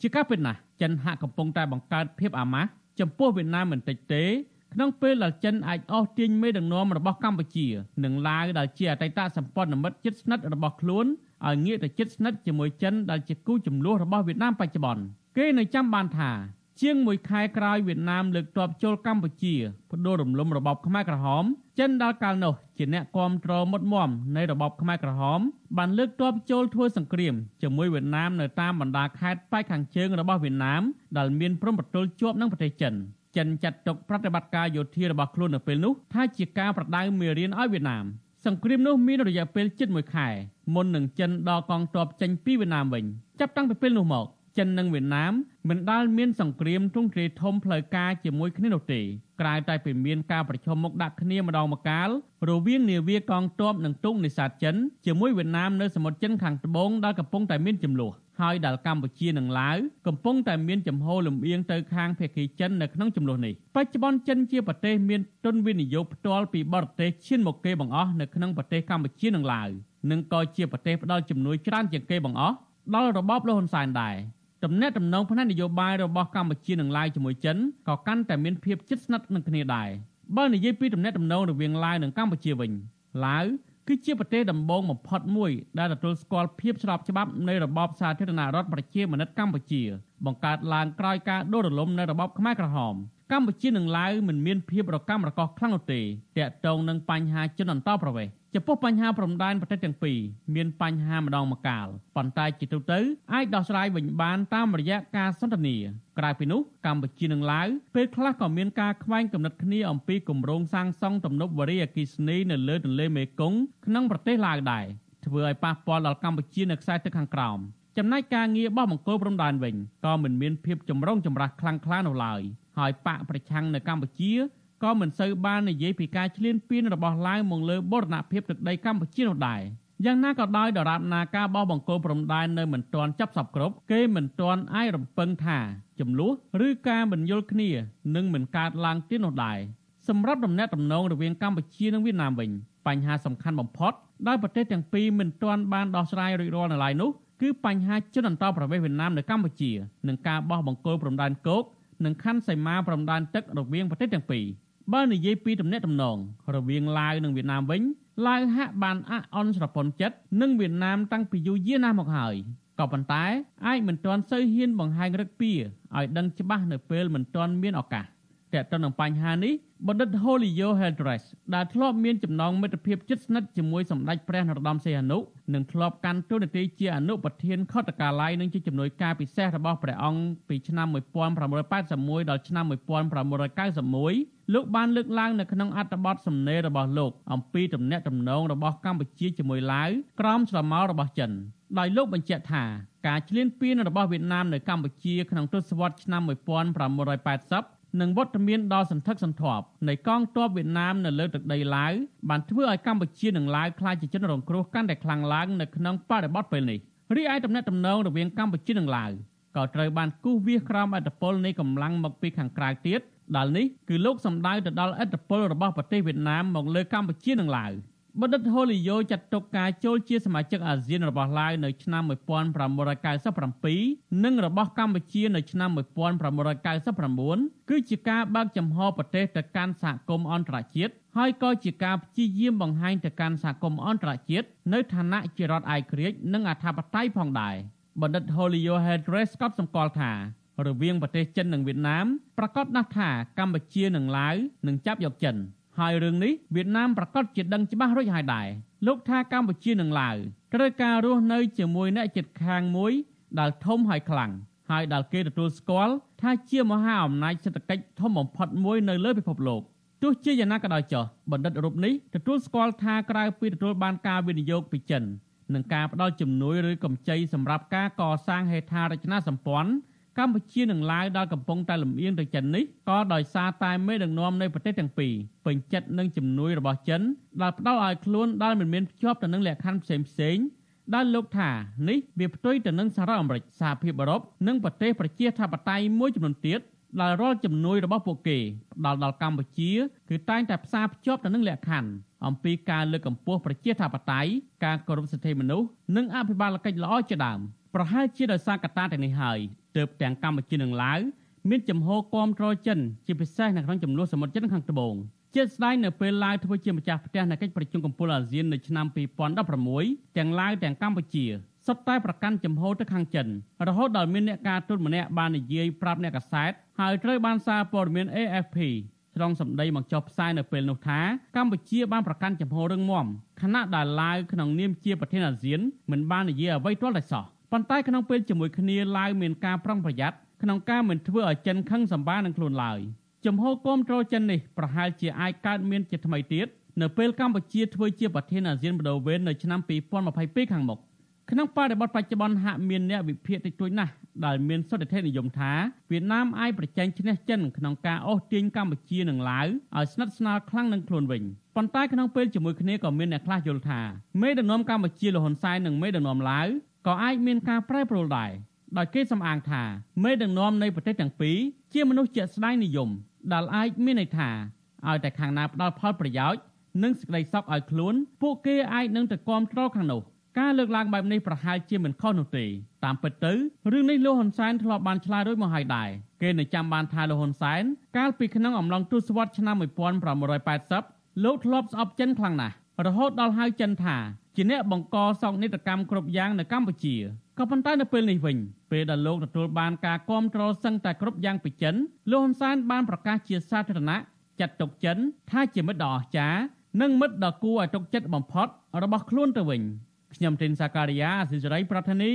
ជាការពិតណាស់ចិនហាក់កំពុងតែបង្កើតភាពអាម៉ាស់ចំពោះវៀតណាមមិនតិចទេក្នុងពេលដែលចិនអាចអស់ទាញមេដឹកនាំរបស់កម្ពុជានិងឡាវដែលជាអតីតសម្ព័ន្ធមិត្តជិតស្និទ្ធរបស់ខ្លួន ឲ្យងាកទៅជិតស្និទ្ធជាមួយចិនដែលជាគូចំនួនរបស់វៀតណាមបច្ចុប្បន្នគេនៅចាំបានថា ជាងមួយខែក្រោយវៀតណាមលើកទ័ពចូលកម្ពុជាផ្ដួលរំលំរបបខ្មែរក្រហមចិនដល់កាលនោះជាអ្នកគាំទ្រមុតមមនៃរបបខ្មែរក្រហមបានលើកទ័ពចូលធ្វើសង្គ្រាមជាមួយវៀតណាមនៅតាមបណ្ដាខេត្តប៉ែកខាងជើងរបស់វៀតណាមដែលមានព្រំប្រទល់ជាប់នឹងប្រទេសចិនចិនចាត់ទុកប្រតិបត្តិការយោធារបស់ខ្លួននៅពេលនោះថាជាការប្រដៅមេរៀនឲ្យវៀតណាម សង្គ្រាមនោះមានរយៈពេលជិត1ខែមុននឹងចិនដកកងទ័ពចេញពីវៀតណាមវិញចាប់តាំងពីពេលនោះមកចិននិងវៀតណាមមិនដាល់មានសង្គ្រាមទ្រង់ទ្រាយធំផ្លូវការជាមួយគ្នានោះទេក្រៅតែពីមានការប្រជុំមុខដាក់គ្នាម្ដងម្កាលរវាងនាវាកងទ័ពនិងទូកនេសាទចិនជាមួយវៀតណាមនៅសមុទ្រចិនខាងត្បូងដែលកំពុងតែមានចំនួន ហើយដែលកម្ពុជានិងឡាវកំពុងតែមានចំហលំអៀងទៅខាងភៀកគីចិននៅក្នុងចំនួននេះបច្ចុប្បន្នចិនជាប្រទេសមានទុនវិនិយោគផ្ទាល់ពីបរទេសឈានមកគេបង្អស់នៅក្នុងប្រទេសកម្ពុជានិងឡាវនិងក៏ជាប្រទេសផ្ដល់ជំនួយច្រើនជាងគេបង្អស់ដល់របបលហ៊ុនសែនដែរទំនាក់ទំនងផ្នែកនយោបាយរបស់កម្ពុជានិងឡាវជាមួយចិនក៏កាន់តែមានភាពជិតស្និទ្ធនឹងគ្នាដែរបើនិយាយពីទំនាក់ទំនងរវាងឡាវនិងកម្ពុជាវិញឡាវ គឺជាប្រទេសដំបូងបំផុតមួយដែលទទួលស្គាល់ភាពស្របច្បាប់នៃរបបសាធារណរដ្ឋប្រជាមានិតកម្ពុជា បង្កើតឡើងក្រោយការដួលរលំនៃរបបខ្មែរក្រហមកម្ពុជានិងឡាវមិនមានភាពរកាំរកោសខ្លាំងនោះទេតាក់ទងនឹងបញ្ហាជនអន្តោប្រវេសន៍ ចំពោះបញ្ហាព្រំដែនប្រទេសទាំងពីរមានបញ្ហាម្ដងម្កាលប៉ុន្តែជាទូទៅអាចដោះស្រាយវិញបានតាមរយៈការសន្ទនាក្រៅពីនោះកម្ពុជានិងឡាវពេលខ្លះក៏មានការខ្វែងគំនិតគ្នាអំពីគម្រោងសាងសង់ទំនប់វារីអគ្គិសនីនៅលើទន្លេមេគង្គក្នុងប្រទេសឡាវដែរធ្វើឲ្យប៉ះពាល់ដល់កម្ពុជានៅខ្សែទឹកខាងក្រោមចំណែកការងារបោះបង្គោលព្រំដែនវិញក៏មិនមានភាពចម្រុងចម្រាស់ខ្លាំងក្លានោះឡើយហើយបកប្រឆាំងនៅកម្ពុជា ក៏មិនសូវបាននិយាយពីការឈ្លានពានរបស់ឡាវមកលើបូរណភាពទឹកដីកម្ពុជានោះដែរយ៉ាងណាក៏ដោយដរាបណាការបោះបង្គោលព្រំដែននៅមិនទាន់ចាប់សពគ្រប់គេមិនទាន់អាចរំពឹងថាចំនួនឬការមិនយល់គ្នានឹងមិនកើតឡើងទៀតនោះដែរសម្រាប់ដំណាក់ដំណងរវាងកម្ពុជានិងវៀតណាមវិញបញ្ហាសំខាន់បំផុតដោយប្រទេសទាំងពីរមិនទាន់បានដោះស្រាយរួចរាល់នៅឡើយនោះគឺបញ្ហាជនអន្តោប្រវេសន៍វៀតណាមនៅកម្ពុជានិងការបោះបង្គោលព្រំដែនគោកនិងខណ្ឌសីមាព្រំដែនទឹករវាងប្រទេសទាំងពីរ បើនិយាយពីទំនាក់ទំនងរវាងឡាវនិងវៀតណាមវិញឡាវហាក់បានអអន់ស្រពន់ចិត្តនឹងវៀតណាមតាំងពីយូរយារណាស់មកហើយក៏ប៉ុន្តែអាចមិនទាន់សូវហ៊ានបង្ហាញរឹកពីឲ្យដឹងច្បាស់នៅពេលមិនទាន់មានឱកាស តែទៅនឹងបញ្ហានេះបណ្ឌិត Holio Heldress ដែលធ្លាប់មានចំណងមិត្តភាពជិតស្និទ្ធជាមួយសម្ដេចព្រះនរោត្តមសីហនុនិងធ្លាប់កាន់តួនាទីជាអនុប្រធានខុទ្ទកាល័យនិងជាជំនួយការពិសេសរបស់ព្រះអង្គពីឆ្នាំ1981ដល់ឆ្នាំ1991លោកបានលើកឡើងនៅក្នុងអត្ថបទសំណេររបស់លោកអំពីទំនាក់ទំនងរបស់កម្ពុជាជាមួយឡាវក្រោមស្រមោលរបស់ចិនដោយលោកបញ្ជាក់ថាការឈ្លានពានរបស់វៀតណាមនៅកម្ពុជាក្នុងទសវត្សរ៍ឆ្នាំ1980 និងវត្តមានដ៏សន្ធឹកសន្ធាប់នៃកងទ័ពវៀតណាមនៅលើទឹកដីឡាវបានធ្វើឲ្យកម្ពុជានិងឡាវក្លាយជាជនរងគ្រោះកាន់តែខ្លាំងឡើងនៅក្នុងបរិបទពេលនេះរីឯតំណែងតំណងរវាងកម្ពុជានិងឡាវក៏ត្រូវបានគូសវាសក្រោមអធិបតេយ្យនៃកម្លាំងមកពីខាងក្រៅទៀតដែលនេះគឺលោកសម្ដៅទៅដល់អធិបតេយ្យរបស់ប្រទេសវៀតណាមមកលើកម្ពុជានិងឡាវ។ បណ្ឌិតហូលីយ៉ូចាត់ទុកការចូលជាសមាជិកអាស៊ានរបស់ឡាវនៅឆ្នាំ1997និងរបស់កម្ពុជានៅឆ្នាំ1999គឺជាការបើកចំហប្រទេសទៅកាន់សហគមន៍អន្តរជាតិហើយក៏ជាការព្យាយាមបង្ហាញទៅកាន់សហគមន៍អន្តរជាតិនៅឋានៈជារដ្ឋឯករាជ្យនិងអធិបតេយ្យផងដែរបណ្ឌិត Holio Hedres ក៏សម្គាល់ថារវាងប្រទេសចិននិងវៀតណាមប្រកាសណាស់ថាកម្ពុជានិងឡាវនឹងចាប់យកចិន ហើយរឿងនេះវៀតណាមប្រកាសជាដឹងច្បាស់រួចហើយដែរលោកថាកម្ពុជានិងឡាវត្រូវការរស់នៅជាមួយអ្នកជិតខាងមួយដែលធំហើយខ្លាំងហើយដែលគេទទួលស្គាល់ថាជាមហាអំណាចសេដ្ឋកិច្ចធំបំផុតមួយនៅលើពិភពលោកទោះជាយ៉ាងណាក៏ដោយចុះបណ្ឌិតរូបនេះទទួលស្គាល់ថាក្រៅពីទទួលបានការវិនិយោគពីចិននិងការផ្ដល់ជំនួយឬកម្ចីសម្រាប់ការកសាងហេដ្ឋារចនាសម្ព័ន្ធ កម្ពុជានិងឡាវដែលកំពុងតែលំអៀងទៅចិននេះក៏ដោយសារតែមេដឹកនាំនៃប្រទេសទាំងពីរពេញចិត្តនឹងជំនួយរបស់ចិនដែលផ្ដល់ឲ្យខ្លួនដែលមិនមានភ្ជាប់ទៅនឹងលក្ខខណ្ឌផ្សេងផ្សេងដែលលោកថានេះវាផ្ទុយទៅនឹងសហរដ្ឋអាមេរិកសហភាពអឺរ៉ុបនិងប្រទេសប្រជាធិបតេយ្យមួយចំនួនទៀតដែលរាល់ជំនួយរបស់ពួកគេផ្ដល់ដល់កម្ពុជាគឺតែងតែផ្សារភ្ជាប់ទៅនឹងលក្ខខណ្ឌអំពីការលើកកម្ពស់ប្រជាធិបតេយ្យការគោរពសិទ្ធិមនុស្សនិងអភិបាលកិច្ចល្អជាដើម ប្រហែលជាដោយសារកត្តាទាំងនេះហើយទើបទាំងកម្ពុជានិងឡាវមានចំហគាំទ្រចិនជាពិសេសនៅក្នុងចំនួនសមុទ្រចិនខាងត្បូងជាស្ដែងនៅពេលឡាវធ្វើជាម្ចាស់ផ្ទះនៃកិច្ចប្រជុំកំពូលអាស៊ាននៅឆ្នាំ2016ទាំងឡាវទាំងកម្ពុជាសុទ្ធតែប្រកាន់ចំហទៅខាងចិនរហូតដល់មានអ្នកការទូតម្នាក់បាននិយាយប្រាប់អ្នកកាសែតហើយត្រូវបានសារព័ត៌មាន AFP ត្រង់សម្ដីមកចុះផ្សាយនៅពេលនោះថាកម្ពុជាបានប្រកាន់ចំហរឹងមាំខណៈដែលឡាវក្នុងនាមជាប្រធានអាស៊ានមិនបាននិយាយអ្វីទាល់តែសោះ ប៉ុន្តែក្នុងពេលជាមួយគ្នាឡាវមានការប្រុងប្រយ័ត្នក្នុងការមិនធ្វើឲ្យចិនខឹងសម្បានឹងខ្លួនឡើយចំហគមត្រូលចិននេះប្រហែលជាអាចកើតមានជាថ្មីទៀតនៅពេលកម្ពុជាធ្វើជាប្រធានអាស៊ានបដូវវេននៅឆ្នាំ2022ខាងមុខក្នុងបរិបទបច្ចុប្បន្នហាក់មានអ្នកវិភាគតិចតួចណាស់ដែលមានសន្តិភាពនិយមថាវៀតណាមអាចប្រជែងឈ្នះចិនក្នុងការអូសទាញកម្ពុជានិងឡាវឲ្យស្និទ្ធស្នាលខ្លាំងនឹងខ្លួនវិញប៉ុន្តែក្នុងពេលជាមួយគ្នាក៏មានអ្នកខ្លះយល់ថាមេដឹកនាំកម្ពុជាលហ៊ុនសែននិងមេដឹកនាំឡាវ ក៏អាចមានការប្រែប្រួលដែរដោយគេសំអាងថាមេដឹកនាំនៃប្រទេសទាំងពីរជាមនុស្សជាក់ស្ដែងនិយមដែលអាចមានន័យថាឲ្យតែខាងណាផ្ដល់ផលប្រយោជន៍និងសេចក្តីសុខឲ្យខ្លួន ពួកគេអាចនឹងទៅគាំទ្រខាងនោះការលើកឡើងបែបនេះប្រហែលជាមិនខុសនោះទេតាមពិតទៅរឿងនេះលោកហ៊ុនសែនធ្លាប់បានឆ្លើយរួចមកហើយដែរគេនៅចាំបានថាលោកហ៊ុនសែនកាលពីក្នុងអំឡុងទសវត្សរ៍ឆ្នាំ1980លោកធ្លាប់ស្អប់ចិនខ្លាំងណាស់រហូតដល់ហៅចិនថា ជាអ្នកបង្កសោកនាដកម្មគ្រប់យ៉ាងនៅកម្ពុជាក៏ប៉ុន្តែនៅពេលនេះវិញពេលដែលលោកទទួលបានការគាំទ្រសឹងតែគ្រប់យ៉ាងពីចិនលោកហ៊ុនសែនបានប្រកាសជាសាធារណៈចាត់ទុកចិន ថាជាមិត្តដ៏អស្ចារ្យនិងមិត្តដ៏គួរឲ្យទុកចិត្តបំផុតរបស់ខ្លួនទៅវិញខ្ញុំទីនសាការីយ៉ាអសិរ័យប្រធានី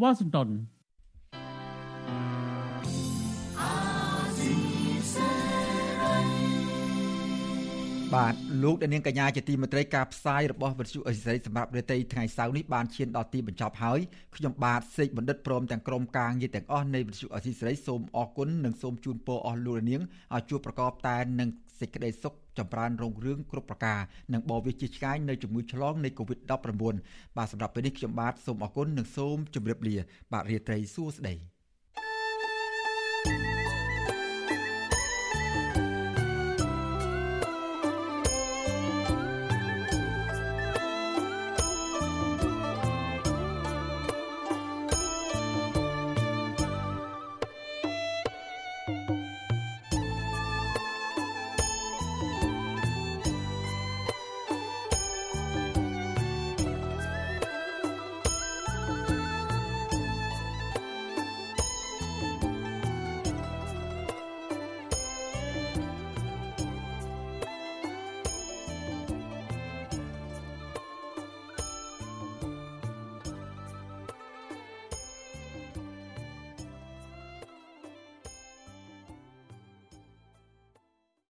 វ៉ាស៊ីនតោន បាទលោកអ្នកនាងកញ្ញាជាទីមេត្រីការផ្សាយរបស់វិទ្យុអេស៊ីសរ៉ៃសម្រាប់រាត្រីថ្ងៃសៅរ៍នេះបានឈានដល់ទីបញ្ចប់ហើយខ្ញុំបាទសេកបណ្ឌិតព្រមទាំងក្រុមការងារទាំងអស់នៃវិទ្យុអេស៊ីសរ៉ៃសូមអរគុណនិងសូមជូនពរអស់លោកអ្នកនាងឲ្យជួបប្រកបតែនឹងសេចក្តីសុខចម្រើនរុងរឿងគ្រប់ប្រការនិងបរិវិជាឆ្ងាយនៅជំងឺឆ្លងនៃ COVID-19 បាទសម្រាប់ពេលនេះខ្ញុំបាទសូមអរគុណនិងសូមជម្រាបលា បាទរាត្រីសួស្តី